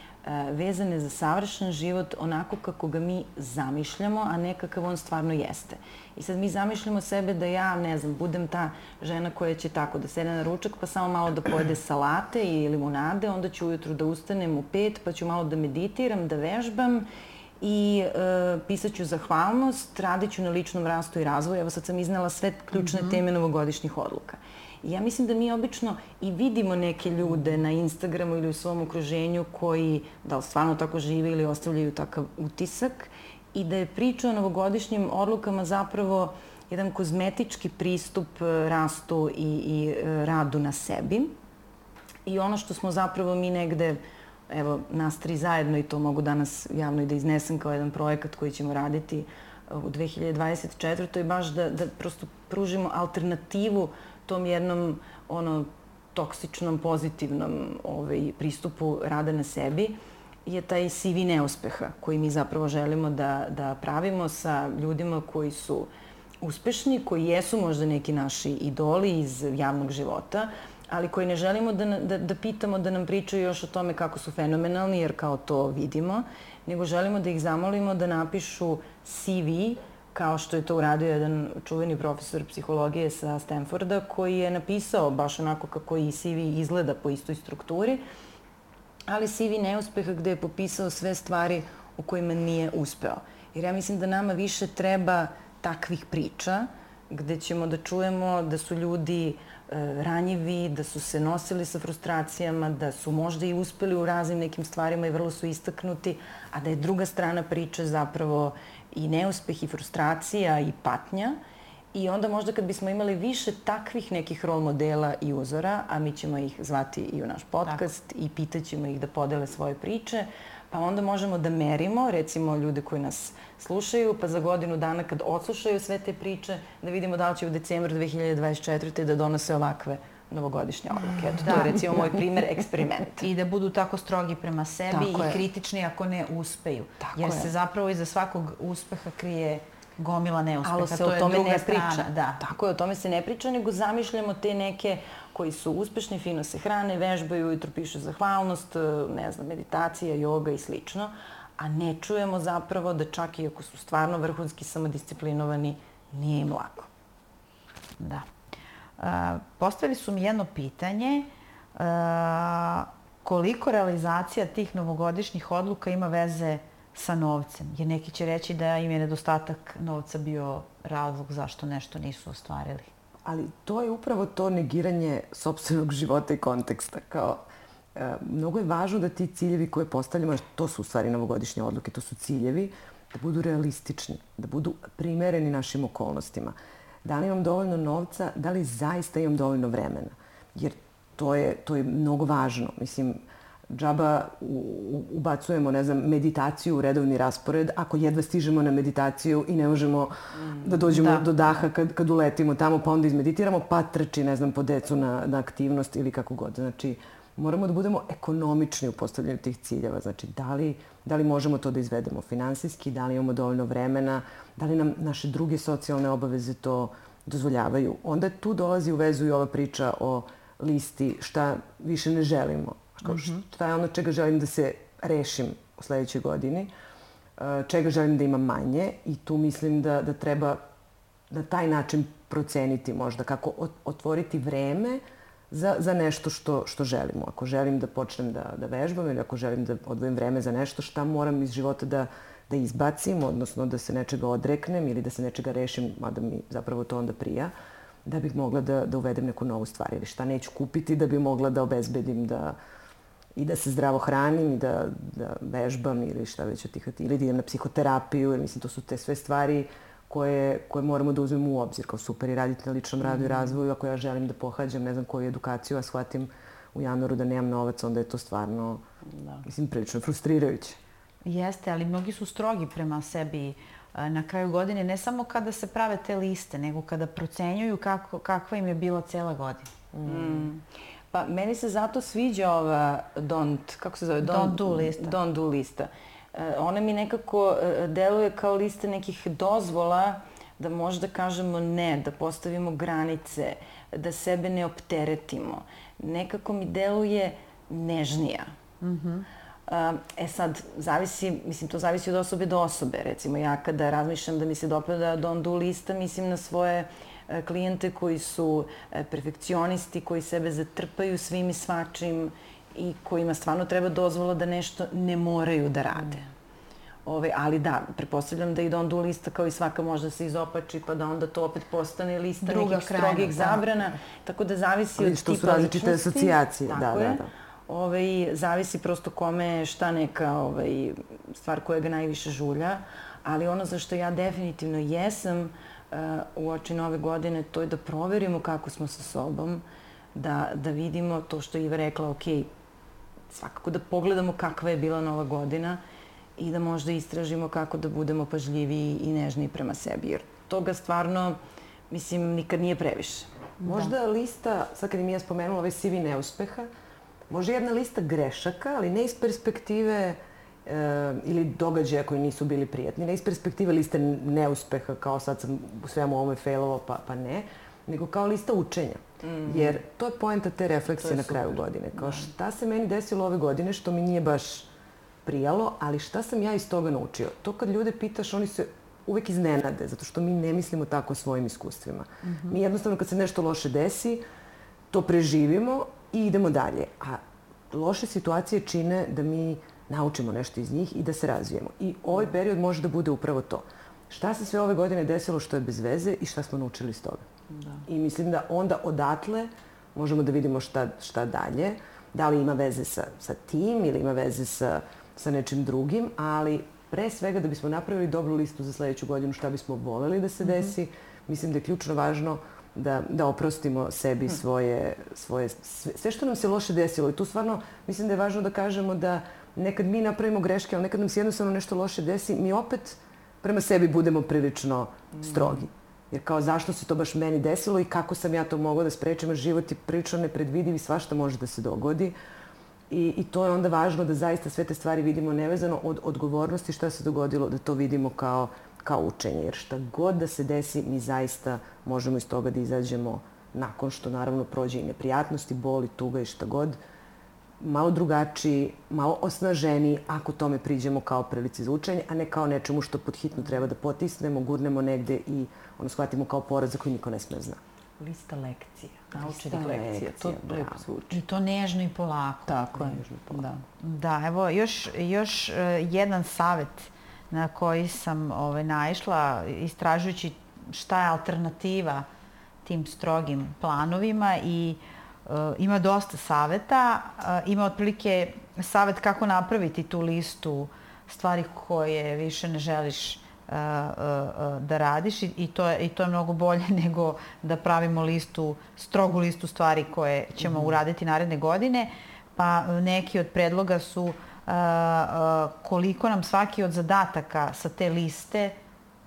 Speaker 2: vezane za savršen život onako kako ga mi zamišljamo, a ne kakav on stvarno jeste. I sad mi zamišljamo sebe da ja, ne znam, budem ta žena koja će tako da sede na ručak pa samo malo da pojede salate i limonade, onda ću ujutru da ustanem u pet pa ću malo da meditiram, da vežbam i e, pisat ću zahvalnost, radit ću na ličnom rastu i razvoju. Evo sad sam iznala sve ključne mm -hmm. teme novogodišnjih odluka. I ja mislim da mi obično i vidimo neke ljude na Instagramu ili u svom okruženju koji da li stvarno tako žive ili ostavljaju takav utisak i da je priča o novogodišnjim odlukama zapravo jedan kozmetički pristup e, rastu i, i e, radu na sebi. I ono što smo zapravo mi negde, evo, nas tri zajedno i to mogu danas javno i da iznesem kao jedan projekat koji ćemo raditi e, u 2024. je baš da, da prosto pružimo alternativu tom jednom ono toksičnom, pozitivnom ovaj, pristupu rada na sebi je taj CV neuspeha koji mi zapravo želimo da, da pravimo sa ljudima koji su uspešni, koji jesu možda neki naši idoli iz javnog života, ali koji ne želimo da, da, da pitamo da nam pričaju još o tome kako su fenomenalni, jer kao to vidimo, nego želimo da ih zamolimo da napišu CV kao što je to uradio jedan čuveni profesor psihologije sa Stanforda, koji je napisao baš onako kako i CV izgleda po istoj strukturi, ali CV neuspeha gde je popisao sve stvari u kojima nije uspeo. Jer ja mislim da nama više treba takvih priča, gde ćemo da čujemo da su ljudi e, ranjivi, da su se nosili sa frustracijama, da su možda i uspeli u raznim nekim stvarima i vrlo su istaknuti, a da je druga strana priče zapravo i neuspeh i frustracija i patnja. I onda možda kad bismo imali više takvih nekih rol modela i uzora, a mi ćemo ih zvati i u naš podcast Tako. i pitaćemo ih da podele svoje priče, pa onda možemo da merimo, recimo ljude koji nas slušaju, pa za godinu dana kad odslušaju sve te priče, da vidimo da li će u decembru 2024. da donose ovakve novogodišnje odluke. Eto, da. to je recimo moj primer eksperimenta.
Speaker 1: I da budu tako strogi prema sebi tako i je. kritični ako ne uspeju. Tako Jer je. se zapravo iza svakog uspeha krije gomila neuspeha.
Speaker 2: Ali se
Speaker 1: to
Speaker 2: o tome ne
Speaker 1: strana.
Speaker 2: priča.
Speaker 1: Da.
Speaker 2: Tako je, o tome se ne priča, nego zamišljamo te neke koji su uspešni, fino se hrane, vežbaju, ujutro pišu zahvalnost, ne znam, meditacija, joga i slično, a ne čujemo zapravo da čak i ako su stvarno vrhunski samodisciplinovani, nije im lako.
Speaker 1: Da. Postavili su mi jedno pitanje. Uh, koliko realizacija tih novogodišnjih odluka ima veze sa novcem? Jer neki će reći da im je nedostatak novca bio razlog zašto nešto nisu ostvarili.
Speaker 3: Ali to je upravo to negiranje sobstvenog života i konteksta. Kao, e, mnogo je važno da ti ciljevi koje postavljamo, to su u stvari novogodišnje odluke, to su ciljevi, da budu realistični, da budu primereni našim okolnostima. Da li imam dovoljno novca, da li zaista imam dovoljno vremena. Jer to je, to je mnogo važno. Mislim, džaba ubacujemo, ne znam, meditaciju u redovni raspored, ako jedva stižemo na meditaciju i ne možemo da dođemo da. do daha kad, kad uletimo tamo, pa onda izmeditiramo, pa trči, ne znam, po decu na, na aktivnost ili kako god. Znači, moramo da budemo ekonomični u postavljanju tih ciljeva. Znači, da li, da li možemo to da izvedemo finansijski, da li imamo dovoljno vremena, da li nam naše druge socijalne obaveze to dozvoljavaju. Onda tu dolazi u vezu i ova priča o listi šta više ne želimo. Kao, šta je ono čega želim da se rešim u sledećoj godini, čega želim da imam manje i tu mislim da, da treba na taj način proceniti možda kako otvoriti vreme za, za nešto što, što želimo. Ako želim da počnem da, da vežbam ili ako želim da odvojim vreme za nešto, šta moram iz života da, da izbacim, odnosno da se nečega odreknem ili da se nečega rešim, mada mi zapravo to onda prija, da bih mogla da, da uvedem neku novu stvar ili šta neću kupiti da bi mogla da obezbedim da, i da se zdravo hranim i da, da vežbam ili šta već od tih, ili da idem na psihoterapiju, jer mislim to su te sve stvari koje, koje moramo da uzmemo u obzir kao super i raditi na ličnom radu i mhm. razvoju. Ako ja želim da pohađam ne znam koju edukaciju, a shvatim u januaru da nemam novac, onda je to stvarno, da. mislim, prilično frustrirajuće.
Speaker 1: Jeste, ali mnogi su strogi prema sebi na kraju godine, ne samo kada se prave te liste, nego kada procenjuju kako, kakva im je bila cela godina. Mm.
Speaker 2: Pa meni se zato sviđa ova don't, kako se zove?
Speaker 1: Don't, don't do lista.
Speaker 2: Don't do lista. Ona mi nekako e, deluje kao lista nekih dozvola da možda kažemo ne, da postavimo granice, da sebe ne opteretimo. Nekako mi deluje nežnija. Mhm. Mm E sad, zavisi, mislim, to zavisi od osobe do osobe. Recimo, ja kada razmišljam da mi se dopada don't do lista, mislim na svoje klijente koji su perfekcionisti, koji sebe zatrpaju svim i svačim i kojima stvarno treba dozvola da nešto ne moraju da rade. Ove, ali da, prepostavljam da i don't do lista kao i svaka možda se izopači pa da onda to opet postane lista Druga nekih krajna, strogih da. zabrana. Tako da zavisi od tipa ličnosti.
Speaker 3: što su različite asocijacije.
Speaker 2: Tako da, da, da ovaj, zavisi prosto kome šta neka ovaj, stvar koja ga najviše žulja, ali ono za što ja definitivno jesam uh, u oči nove godine, to je da proverimo kako smo sa sobom, da, da vidimo to što je Iva rekla, ok, svakako da pogledamo kakva je bila nova godina i da možda istražimo kako da budemo pažljiviji i nežniji prema sebi, jer toga stvarno, mislim, nikad nije previše.
Speaker 3: Možda da. lista, sad kad mi ja spomenula ovaj CV neuspeha, Može jedna lista grešaka, ali ne iz perspektive e, ili događaja koji nisu bili prijatni, ne iz perspektive liste neuspeha, kao sad sam u svemu ovome failovo, pa, pa ne, nego kao lista učenja. Mm -hmm. Jer to je poenta te refleksije na kraju super. godine. Kao da. šta se meni desilo ove godine što mi nije baš prijalo, ali šta sam ja iz toga naučio? To kad ljude pitaš, oni se uvek iznenade, zato što mi ne mislimo tako o svojim iskustvima. Mm -hmm. Mi jednostavno kad se nešto loše desi, to preživimo i idemo dalje. A loše situacije čine da mi naučimo nešto iz njih i da se razvijemo. I ovaj period može da bude upravo to. Šta se sve ove godine desilo što je bez veze i šta smo naučili iz toga. Da. I mislim da onda odatle možemo da vidimo šta, šta dalje. Da li ima veze sa, sa tim ili ima veze sa, sa nečim drugim, ali pre svega da bismo napravili dobru listu za sledeću godinu šta bismo voleli da se mhm. desi, mm -hmm. mislim da je ključno važno da, da oprostimo sebi hm. svoje, svoje sve, sve što nam se loše desilo. I tu stvarno mislim da je važno da kažemo da nekad mi napravimo greške, ali nekad nam se jednostavno nešto loše desi, mi opet prema sebi budemo prilično strogi. Jer kao zašto se to baš meni desilo i kako sam ja to mogla da sprečim, život je prilično nepredvidiv i svašta može da se dogodi. I, I to je onda važno da zaista sve te stvari vidimo nevezano od odgovornosti šta se dogodilo, da to vidimo kao kao učenje. Jer šta god da se desi, mi zaista možemo iz toga da izađemo nakon što naravno prođe i neprijatnosti, boli, tuga i šta god, malo drugačiji, malo osnaženi ako tome priđemo kao prilici za učenje, a ne kao nečemu što pod hitno treba da potisnemo, gurnemo negde i ono shvatimo kao poraz za koji niko ne sme da zna.
Speaker 2: Lista lekcija, naučenih lekcija, to lepo zvuči.
Speaker 1: I to nežno i polako.
Speaker 2: Tako je, da.
Speaker 1: Da, evo još, još uh, jedan savet na koji sam ovaj, naišla istražujući šta je alternativa tim strogim planovima i uh, ima dosta saveta. Uh, ima otprilike savet kako napraviti tu listu stvari koje više ne želiš uh, da radiš i to, je, i to je mnogo bolje nego da pravimo listu, strogu listu stvari koje ćemo mm -hmm. uraditi naredne godine. Pa neki od predloga su koliko nam svaki od zadataka sa te liste,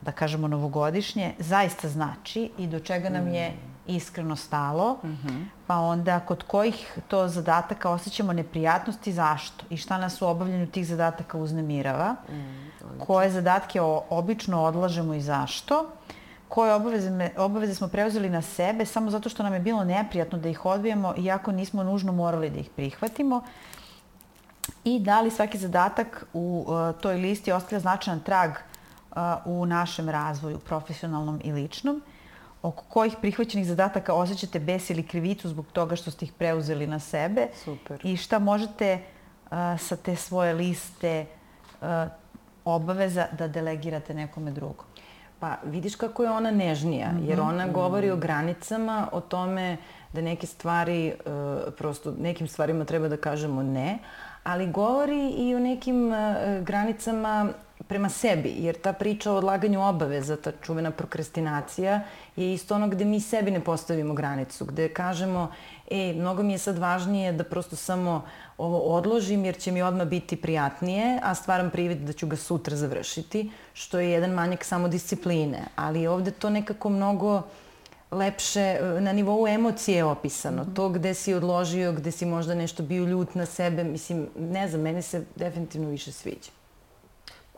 Speaker 1: da kažemo novogodišnje, zaista znači i do čega nam je mm. Iskreno stalo, mm -hmm. pa onda kod kojih to zadataka osjećamo neprijatnosti, zašto? I šta nas u obavljanju tih zadataka uznemirava, mm, koje zadatke obično odlažemo i zašto, koje obaveze, obaveze smo preuzeli na sebe samo zato što nam je bilo neprijatno da ih odbijemo, iako nismo nužno morali da ih prihvatimo? I da li svaki zadatak u uh, toj listi ostavlja značajan trag uh, u našem razvoju, profesionalnom i ličnom, oko kojih prihvaćenih zadataka osjećate bes ili krivicu zbog toga što ste ih preuzeli na sebe
Speaker 2: Super.
Speaker 1: i šta možete uh, sa te svoje liste uh, obaveza da delegirate nekome drugom.
Speaker 2: Pa vidiš kako je ona nežnija, mm -hmm. jer ona govori o granicama, o tome da neke stvari, uh, prosto nekim stvarima treba da kažemo ne, ali govori i o nekim uh, granicama prema sebi, jer ta priča o odlaganju obaveza, ta čuvena prokrastinacija, je isto ono gde mi sebi ne postavimo granicu, gde kažemo, e, mnogo mi je sad važnije da prosto samo ovo odložim jer će mi odmah biti prijatnije, a stvaram privid da ću ga sutra završiti, što je jedan manjak samodiscipline. Ali ovde to nekako mnogo lepše, na nivou emocije opisano. Mm -hmm. To gde si odložio, gde si možda nešto bio ljut na sebe, mislim, ne znam, mene se definitivno više sviđa.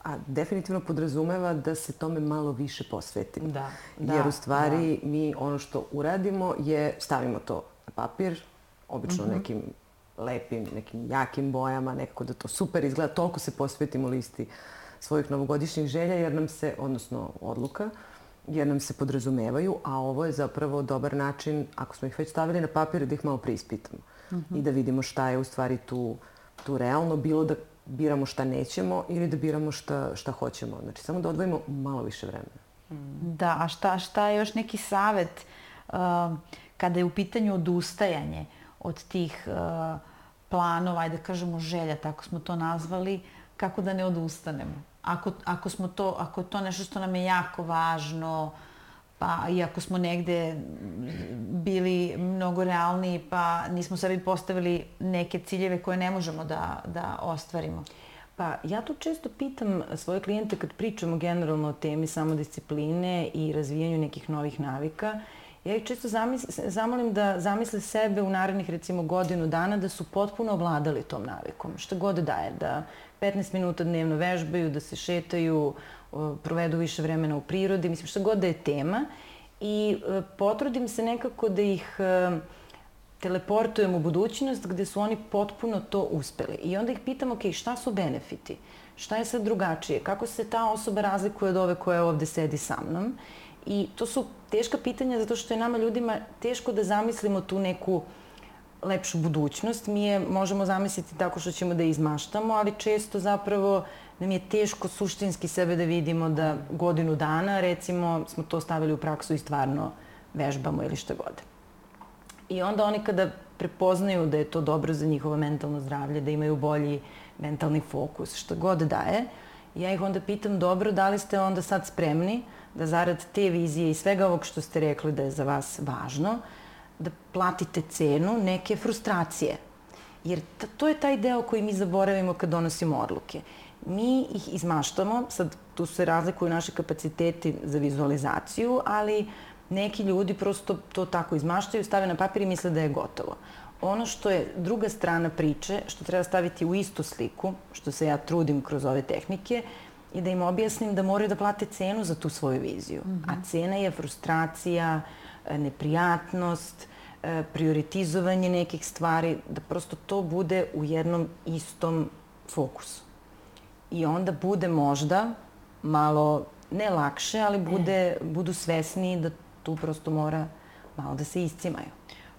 Speaker 3: A definitivno podrazumeva da se tome malo više posvetimo.
Speaker 2: Da, da.
Speaker 3: Jer u stvari da. mi ono što uradimo je stavimo to na papir, obično mm -hmm. nekim lepim, nekim jakim bojama, nekako da to super izgleda, toliko se posvetimo listi svojih novogodišnjih želja, jer nam se, odnosno odluka, jer nam se podrazumevaju, a ovo je zapravo dobar način, ako smo ih već stavili na papir, da ih malo preispitamo. Mm -hmm. I da vidimo šta je u stvari tu, tu realno, bilo da biramo šta nećemo ili da biramo šta, šta hoćemo. Znači, samo da odvojimo malo više vremena.
Speaker 1: Da, a šta, šta je još neki savet uh, kada je u pitanju odustajanje od tih uh, planova, ajde da kažemo želja, tako smo to nazvali, kako da ne odustanemo? Ako, ako, smo to, ako je to nešto što nam je jako važno, pa i ako smo negde bili mnogo realni, pa nismo sebi postavili neke ciljeve koje ne možemo da, da ostvarimo.
Speaker 2: Pa ja tu često pitam svoje klijente kad pričamo generalno o temi samodiscipline i razvijanju nekih novih navika, ja ih često zamolim da zamisle sebe u narednih recimo godinu dana da su potpuno ovladali tom navikom. Šta god daje, da 15 minuta dnevno vežbaju, da se šetaju, provedu više vremena u prirodi, mislim šta god da je tema i e, potrudim se nekako da ih e, teleportujem u budućnost gde su oni potpuno to uspeli. I onda ih pitam, ok, šta su benefiti? Šta je sad drugačije? Kako se ta osoba razlikuje od ove koja ovde sedi sa mnom? I to su teška pitanja zato što je nama ljudima teško da zamislimo tu neku lepšu budućnost. Mi je možemo zamisliti tako što ćemo da izmaštamo, ali često zapravo nam je teško suštinski sebe da vidimo da godinu dana, recimo, smo to stavili u praksu i stvarno vežbamo ili šta god. I onda oni kada prepoznaju da je to dobro za njihovo mentalno zdravlje, da imaju bolji mentalni fokus, šta god daje, ja ih onda pitam, dobro, da li ste onda sad spremni da zarad te vizije i svega ovog što ste rekli da je za vas važno, da platite cenu neke frustracije. Jer to je taj deo koji mi zaboravimo kad donosimo odluke. Mi ih izmaštamo, sad tu se razlikuju naše kapaciteti za vizualizaciju, ali neki ljudi prosto to tako izmaštaju, stave na papir i misle da je gotovo. Ono što je druga strana priče, što treba staviti u istu sliku, što se ja trudim kroz ove tehnike, i da im objasnim da moraju da plate cenu za tu svoju viziju. Mm -hmm. A cena je frustracija, e, neprijatnost, e, prioritizovanje nekih stvari, da prosto to bude u jednom istom fokusu. I onda bude možda malo, ne lakše, ali bude, budu svesni da tu prosto mora malo da se iscimaju.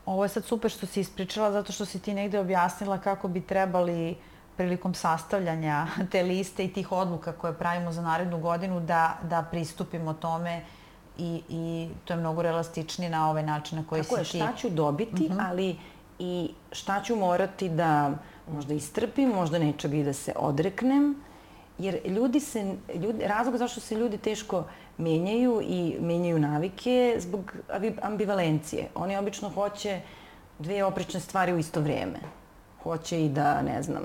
Speaker 1: Ovo je sad super što si ispričala zato što si ti negde objasnila kako bi trebali prilikom sastavljanja te liste i tih odluka koje pravimo za narednu godinu da, da pristupimo tome i, i to je mnogo relastičnije na ovaj način na koji
Speaker 2: Tako
Speaker 1: si
Speaker 2: je, šta ću dobiti, uh mhm. -huh. ali i šta ću morati da možda istrpim, možda nečega i da se odreknem, jer ljudi se, ljudi, razlog zašto se ljudi teško menjaju i menjaju navike zbog ambivalencije. Oni obično hoće dve oprečne stvari u isto vreme. Hoće i da, ne znam,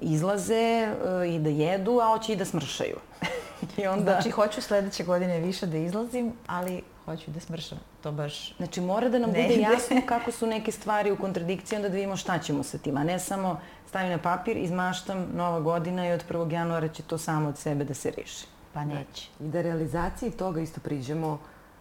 Speaker 2: izlaze uh, i da jedu, a hoće i da smršaju.
Speaker 1: I onda... Znači, hoću sledeće godine više da izlazim, ali hoću da smršam. To baš
Speaker 2: Znači, mora da nam ne bude jasno kako su neke stvari u kontradikciji, onda da vidimo šta ćemo sa tim, a ne samo stavim na papir, izmaštam nova godina i od 1. januara će to samo od sebe da se reši.
Speaker 1: Pa neće.
Speaker 3: I da realizaciji toga isto priđemo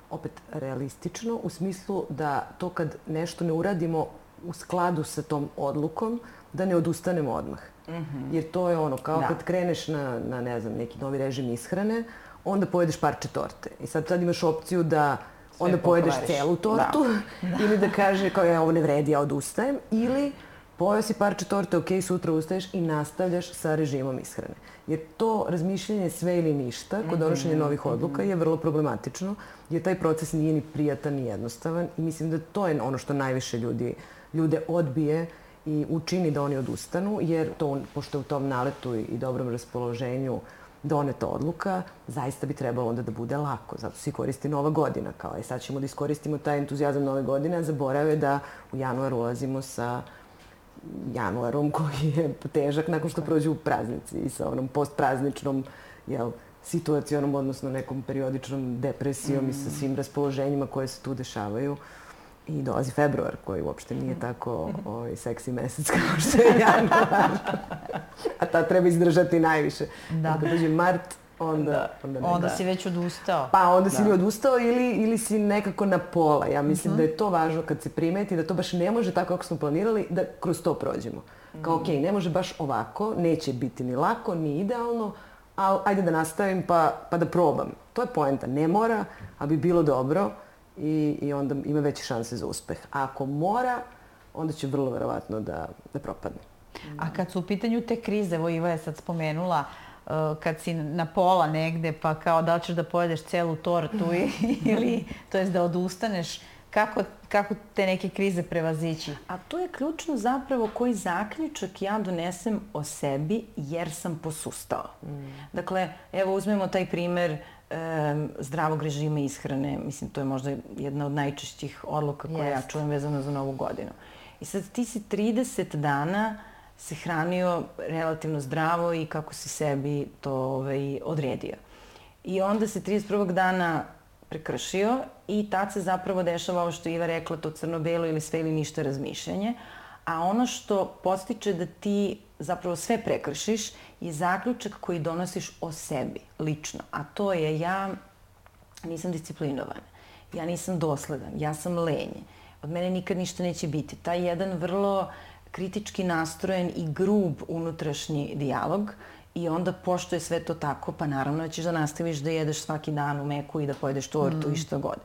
Speaker 3: opet realistično, u smislu da to kad nešto ne uradimo u skladu sa tom odlukom, da ne odustanemo odmah. Mm -hmm. Jer to je ono, kao da. kad kreneš na, na, ne znam, neki novi režim ishrane, onda pojedeš parče torte. I sad sad imaš opciju da Sve onda pojedeš celu tortu da. da. ili da kaže kao ja ovo ne vredi, ja odustajem. Ili pojeo si parče torte, ok, sutra ustaješ i nastavljaš sa režimom ishrane. Jer to razmišljanje sve ili ništa kod mhm, donošenja novih odluka je vrlo problematično, jer taj proces nije ni prijatan ni jednostavan i mislim da to je ono što najviše ljudi, ljude odbije i učini da oni odustanu, jer to, pošto u tom naletu i dobrom raspoloženju doneta odluka, zaista bi trebalo onda da bude lako. Zato se koristi nova godina. Kao, je, sad ćemo da iskoristimo taj entuzijazam nove godine, a zaborave da u januar ulazimo sa januarom koji je težak nakon što prođu praznici i sa onom postprazničnom jel, situacijonom, odnosno nekom periodičnom depresijom mm. i sa mm. svim raspoloženjima koje se tu dešavaju. I dolazi februar koji uopšte nije tako ovaj, seksi mesec kao što je januar. A ta treba izdržati najviše. Da. Kada dođe mart, onda... Da.
Speaker 1: Onda, ne, onda da. si već odustao.
Speaker 3: Pa onda si da. ili odustao ili, ili si nekako na pola. Ja mislim uh -huh. da je to važno kad se primeti, da to baš ne može tako kako smo planirali, da kroz to prođemo. Kao, okej, okay, ne može baš ovako, neće biti ni lako, ni idealno, ali ajde da nastavim pa, pa da probam. To je poenta. Ne mora, a bi bilo dobro i, i onda ima veće šanse za uspeh. A ako mora, onda će vrlo verovatno da, da propadne.
Speaker 1: A kad su u pitanju te krize, evo Iva je sad spomenula, uh, Uh, kad si na pola negde, pa kao da li ćeš da pojedeš celu tortu ili, to jest da odustaneš, kako, kako te neke krize prevazići?
Speaker 2: A to je ključno zapravo koji zaključak ja donesem o sebi jer sam posustao. Mm. Dakle, evo uzmemo taj primer um, zdravog režima ishrane. Mislim, to je možda jedna od najčešćih odluka koje Jest. ja čujem vezano za novu godinu. I sad ti si 30 dana se hranio relativno zdravo i kako si sebi to ovaj, odredio. I onda se 31. dana prekršio i tad se zapravo dešava ovo što Iva rekla, to crno-belo ili sve ili ništa razmišljanje. A ono što postiče da ti zapravo sve prekršiš je zaključak koji donosiš o sebi, lično. A to je ja nisam disciplinovan, ja nisam dosledan, ja sam lenje, od mene nikad ništa neće biti. Taj jedan vrlo kritički nastrojen i grub unutrašnji dijalog i onda pošto je sve to tako, pa naravno da ćeš da nastaviš da jedeš svaki dan u meku i da pojedeš tortu mm. i što god.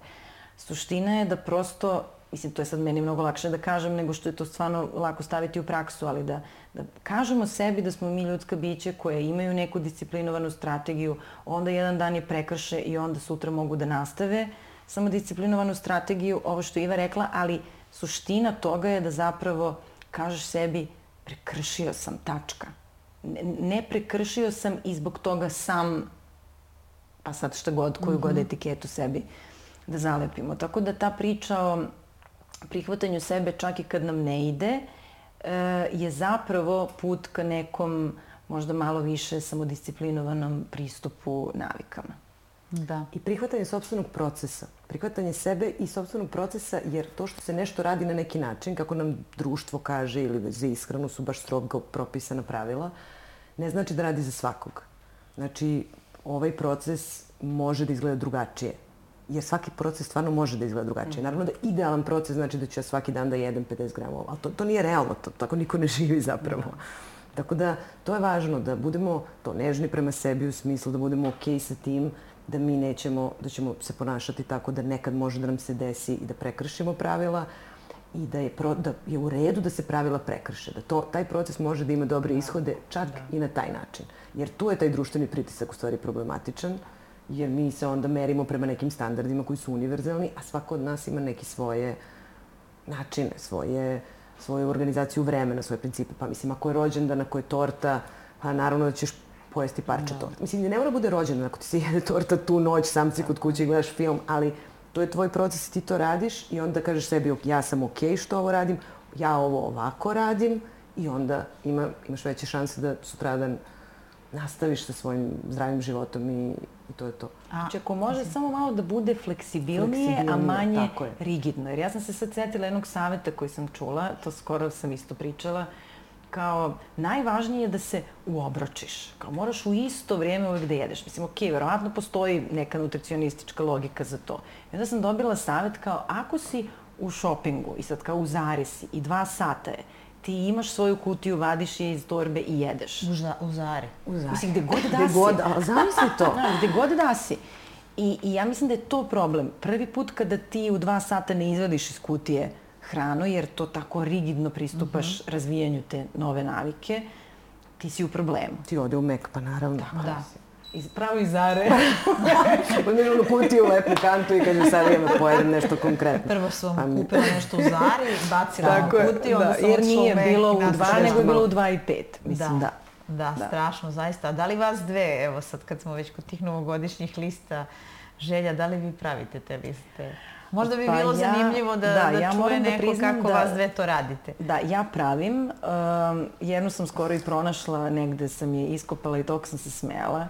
Speaker 2: Suština je da prosto, mislim to je sad meni mnogo lakše da kažem nego što je to stvarno lako staviti u praksu, ali da, da kažemo sebi da smo mi ljudska biće koje imaju neku disciplinovanu strategiju, onda jedan dan je prekrše i onda sutra mogu da nastave samo disciplinovanu strategiju, ovo što Iva rekla, ali suština toga je da zapravo kažeš sebi prekršio sam, tačka. Ne, ne prekršio sam i zbog toga sam, pa sad šta god, koju mm -hmm. god etiketu sebi da zalepimo. Tako da ta priča o prihvatanju sebe čak i kad nam ne ide, e, je zapravo put ka nekom možda malo više samodisciplinovanom pristupu navikama.
Speaker 3: Da. I prihvatanje sobstvenog procesa. Prihvatanje sebe i sobstvenog procesa, jer to što se nešto radi na neki način, kako nam društvo kaže ili za ishranu su baš strogo propisana pravila, ne znači da radi za svakog. Znači, ovaj proces može da izgleda drugačije. Jer svaki proces stvarno može da izgleda drugačije. Naravno da idealan proces znači da ću ja svaki dan da jedem 50 gramova, ali to, to nije realno, to, tako niko ne živi zapravo. Tako da, to je važno da budemo to nežni prema sebi u smislu da budemo okej okay sa tim da mi nećemo, da ćemo se ponašati tako da nekad može da nam se desi i da prekršimo pravila i da je, pro, da je u redu da se pravila prekrše. Da to, taj proces može da ima dobre ishode čak da. i na taj način. Jer tu je taj društveni pritisak u stvari problematičan, jer mi se onda merimo prema nekim standardima koji su univerzalni, a svako od nas ima neke svoje načine, svoje, svoju organizaciju vremena, svoje principe. Pa mislim, ako je rođendan, ako je torta, pa naravno da ćeš pojesti parče da. torta. Mislim, ne mora bude rođendan ako ti se jede torta tu noć, sam si kod kuće i gledaš film, ali to je tvoj proces i ti to radiš i onda kažeš sebi ja sam okej okay što ovo radim, ja ovo ovako radim i onda ima, imaš veće šanse da sutradan nastaviš sa svojim zdravim životom i, i to je to.
Speaker 2: A, znači, ako može mislim, samo malo da bude fleksibilnije, fleksibilnije a manje rigidno. Jer ja sam se sad setila jednog saveta koji sam čula, to skoro sam isto pričala, kao najvažnije je da se uobročiš. Kao moraš u isto vrijeme uvek da jedeš. Mislim, ok, verovatno postoji neka nutricionistička logika za to. I onda sam dobila savjet kao ako si u šopingu i sad kao u Zari si i dva sata je, ti imaš svoju kutiju, vadiš je iz torbe i jedeš.
Speaker 1: U, za, u Zari.
Speaker 2: U Zari. Mislim, gde god da gde si. God,
Speaker 3: ali zamisli to.
Speaker 2: Da, gde god da si. I, I ja mislim da je to problem. Prvi put kada ti u dva sata ne izvadiš iz kutije hranu, jer to tako rigidno pristupaš mm -hmm. razvijanju te nove navike, ti si u problemu.
Speaker 3: Ti ode u mek, pa naravno.
Speaker 2: Tako da. Iz, pravo iz are.
Speaker 3: Odmah ono puti u lepu kantu i kaže sad imam da pojedem nešto konkretno.
Speaker 1: Prvo sam pa, kupila nešto u Zari, bacila u kutiju,
Speaker 2: da,
Speaker 1: onda sam
Speaker 2: jer nije bilo u dva, nego je bilo u dva i pet. Mislim, da.
Speaker 1: da. Da, strašno, zaista. A da li vas dve, evo sad kad smo već kod tih novogodišnjih lista želja, da li vi pravite te liste? Možda bi pa bilo ja, zanimljivo da, da, da ja čuje da neko da kako da, vas dve to radite.
Speaker 2: Da, ja pravim. Um, jednu sam skoro i pronašla, negde sam je iskopala i toko sam se smela.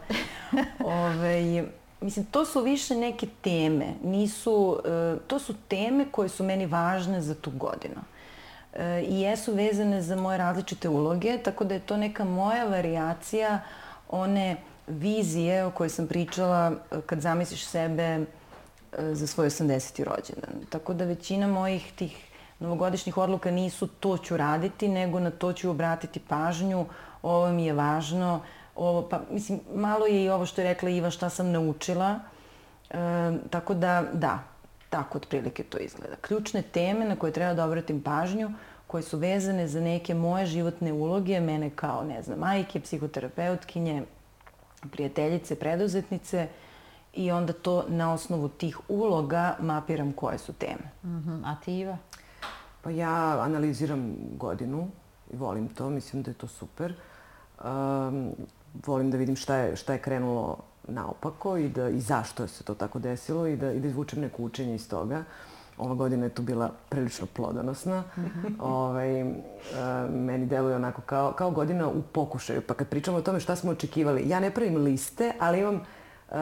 Speaker 2: Ove, mislim, to su više neke teme. Nisu, uh, to su teme koje su meni važne za tu godinu. Uh, I jesu vezane za moje različite uloge, tako da je to neka moja variacija one vizije o kojoj sam pričala uh, kad zamisliš sebe za svoj 80. rođendan. Tako da većina mojih tih novogodišnjih odluka nisu to ću raditi, nego na to ću obratiti pažnju, ovo mi je važno, ovo, pa mislim, malo je i ovo što je rekla Iva šta sam naučila, e, tako da, da, tako otprilike to izgleda. Ključne teme na koje treba da obratim pažnju, koje su vezane za neke moje životne uloge, mene kao, ne znam, majke, psihoterapeutkinje, prijateljice, preduzetnice, i onda to na osnovu tih uloga mapiram koje su teme.
Speaker 1: Mm -hmm. A ti Iva?
Speaker 3: Pa ja analiziram godinu i volim to, mislim da je to super. Um, volim da vidim šta je, šta je krenulo naopako i, da, i zašto se to tako desilo i da, i da izvučem neko učenje iz toga. Ova godina je tu bila prilično plodonosna. Mm -hmm. ovaj, uh, meni deluje onako kao, kao godina u pokušaju. Pa kad pričamo o tome šta smo očekivali, ja ne pravim liste, ali imam Uh,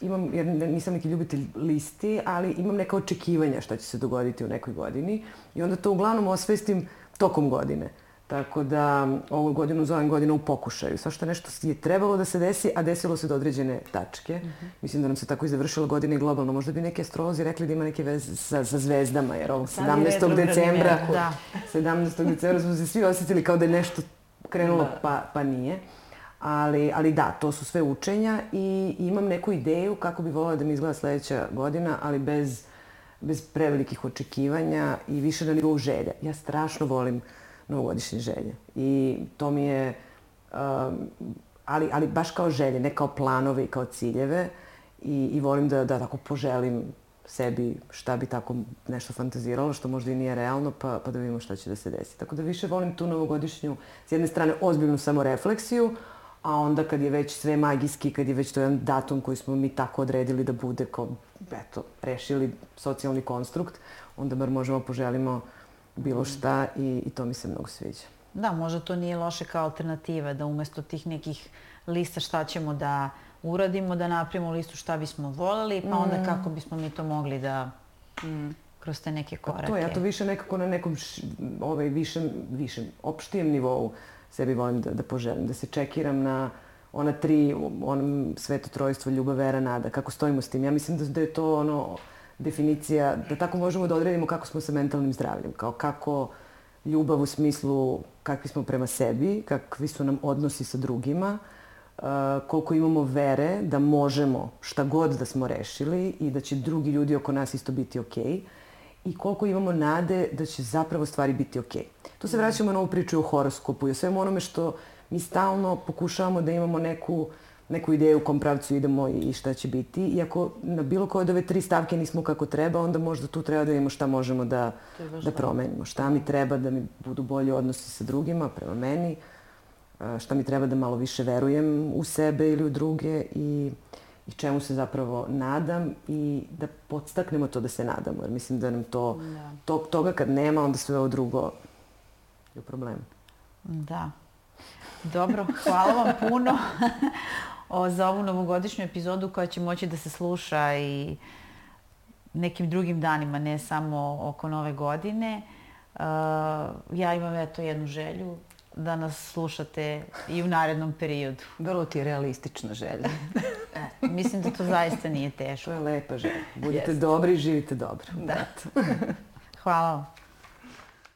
Speaker 3: imam, jer nisam neki ljubitelj listi, ali imam neka očekivanja šta će se dogoditi u nekoj godini i onda to uglavnom osvestim tokom godine. Tako da ovu godinu zovem godinu u pokušaju. Svašta nešto je trebalo da se desi, a desilo se do određene tačke. Mm -hmm. Mislim da nam se tako i završila godina i globalno. Možda bi neki astrolozi rekli da ima neke veze sa, sa zvezdama, jer ovog 17. decembra, da. 17. decembra smo se svi osetili kao da je nešto krenulo, da. pa, pa nije. Ali, ali da, to su sve učenja i, imam neku ideju kako bi volila da mi izgleda sledeća godina, ali bez, bez prevelikih očekivanja i više na nivou želja. Ja strašno volim novogodišnje želje i to mi je, um, ali, ali baš kao želje, ne kao planove i kao ciljeve i, i volim da, da tako poželim sebi šta bi tako nešto fantaziralo, što možda i nije realno, pa, pa da vidimo šta će da se desi. Tako da više volim tu novogodišnju, s jedne strane, ozbiljnu samorefleksiju, a onda kad je već sve magijski, kad je već to jedan datum koji smo mi tako odredili da bude kao, eto, rešili socijalni konstrukt, onda bar možemo poželimo bilo šta i, i to mi se mnogo sviđa.
Speaker 1: Da, možda to nije loše kao alternativa, da umesto tih nekih lista šta ćemo da uradimo, da napravimo listu šta bismo voleli, pa onda mm. kako bismo mi to mogli da mm. kroz te neke korake. Pa
Speaker 3: to, ja to više nekako na nekom š, ovaj, višem, višem, opštijem nivou sebi volim da, da poželim, da se čekiram na ona tri, onom sveto trojstvo, ljubav, vera, nada, kako stojimo s tim. Ja mislim da, da je to ono definicija, da tako možemo da odredimo kako smo sa mentalnim zdravljem, kao kako ljubav u smislu kakvi smo prema sebi, kakvi su nam odnosi sa drugima, uh, koliko imamo vere da možemo šta god da smo rešili i da će drugi ljudi oko nas isto biti okej. Okay i koliko imamo nade da će zapravo stvari biti okej. Okay. Tu se vraćamo na ovu priču o horoskopu i o svemu onome što mi stalno pokušavamo da imamo neku, neku ideju u kom pravcu idemo i šta će biti. I ako na bilo koje od ove tri stavke nismo kako treba, onda možda tu treba da vidimo šta možemo da, da promenimo. Šta mi treba da mi budu bolji odnosi sa drugima, prema meni, šta mi treba da malo više verujem u sebe ili u druge i i čemu se zapravo nadam i da podstaknemo to da se nadamo. Jer mislim da nam to, da. to toga kad nema, onda sve ovo drugo je u problemu.
Speaker 1: Da. Dobro, hvala vam puno o, za ovu novogodišnju epizodu koja će moći da se sluša i nekim drugim danima, ne samo oko nove godine. Uh, ja imam eto jednu želju da nas slušate i u narednom periodu.
Speaker 3: Vrlo ti je realistična želja.
Speaker 1: e, mislim da to zaista nije teško.
Speaker 3: To je lepa želja. Budite Jeste. dobri i živite dobro.
Speaker 1: Da. Hvala vam.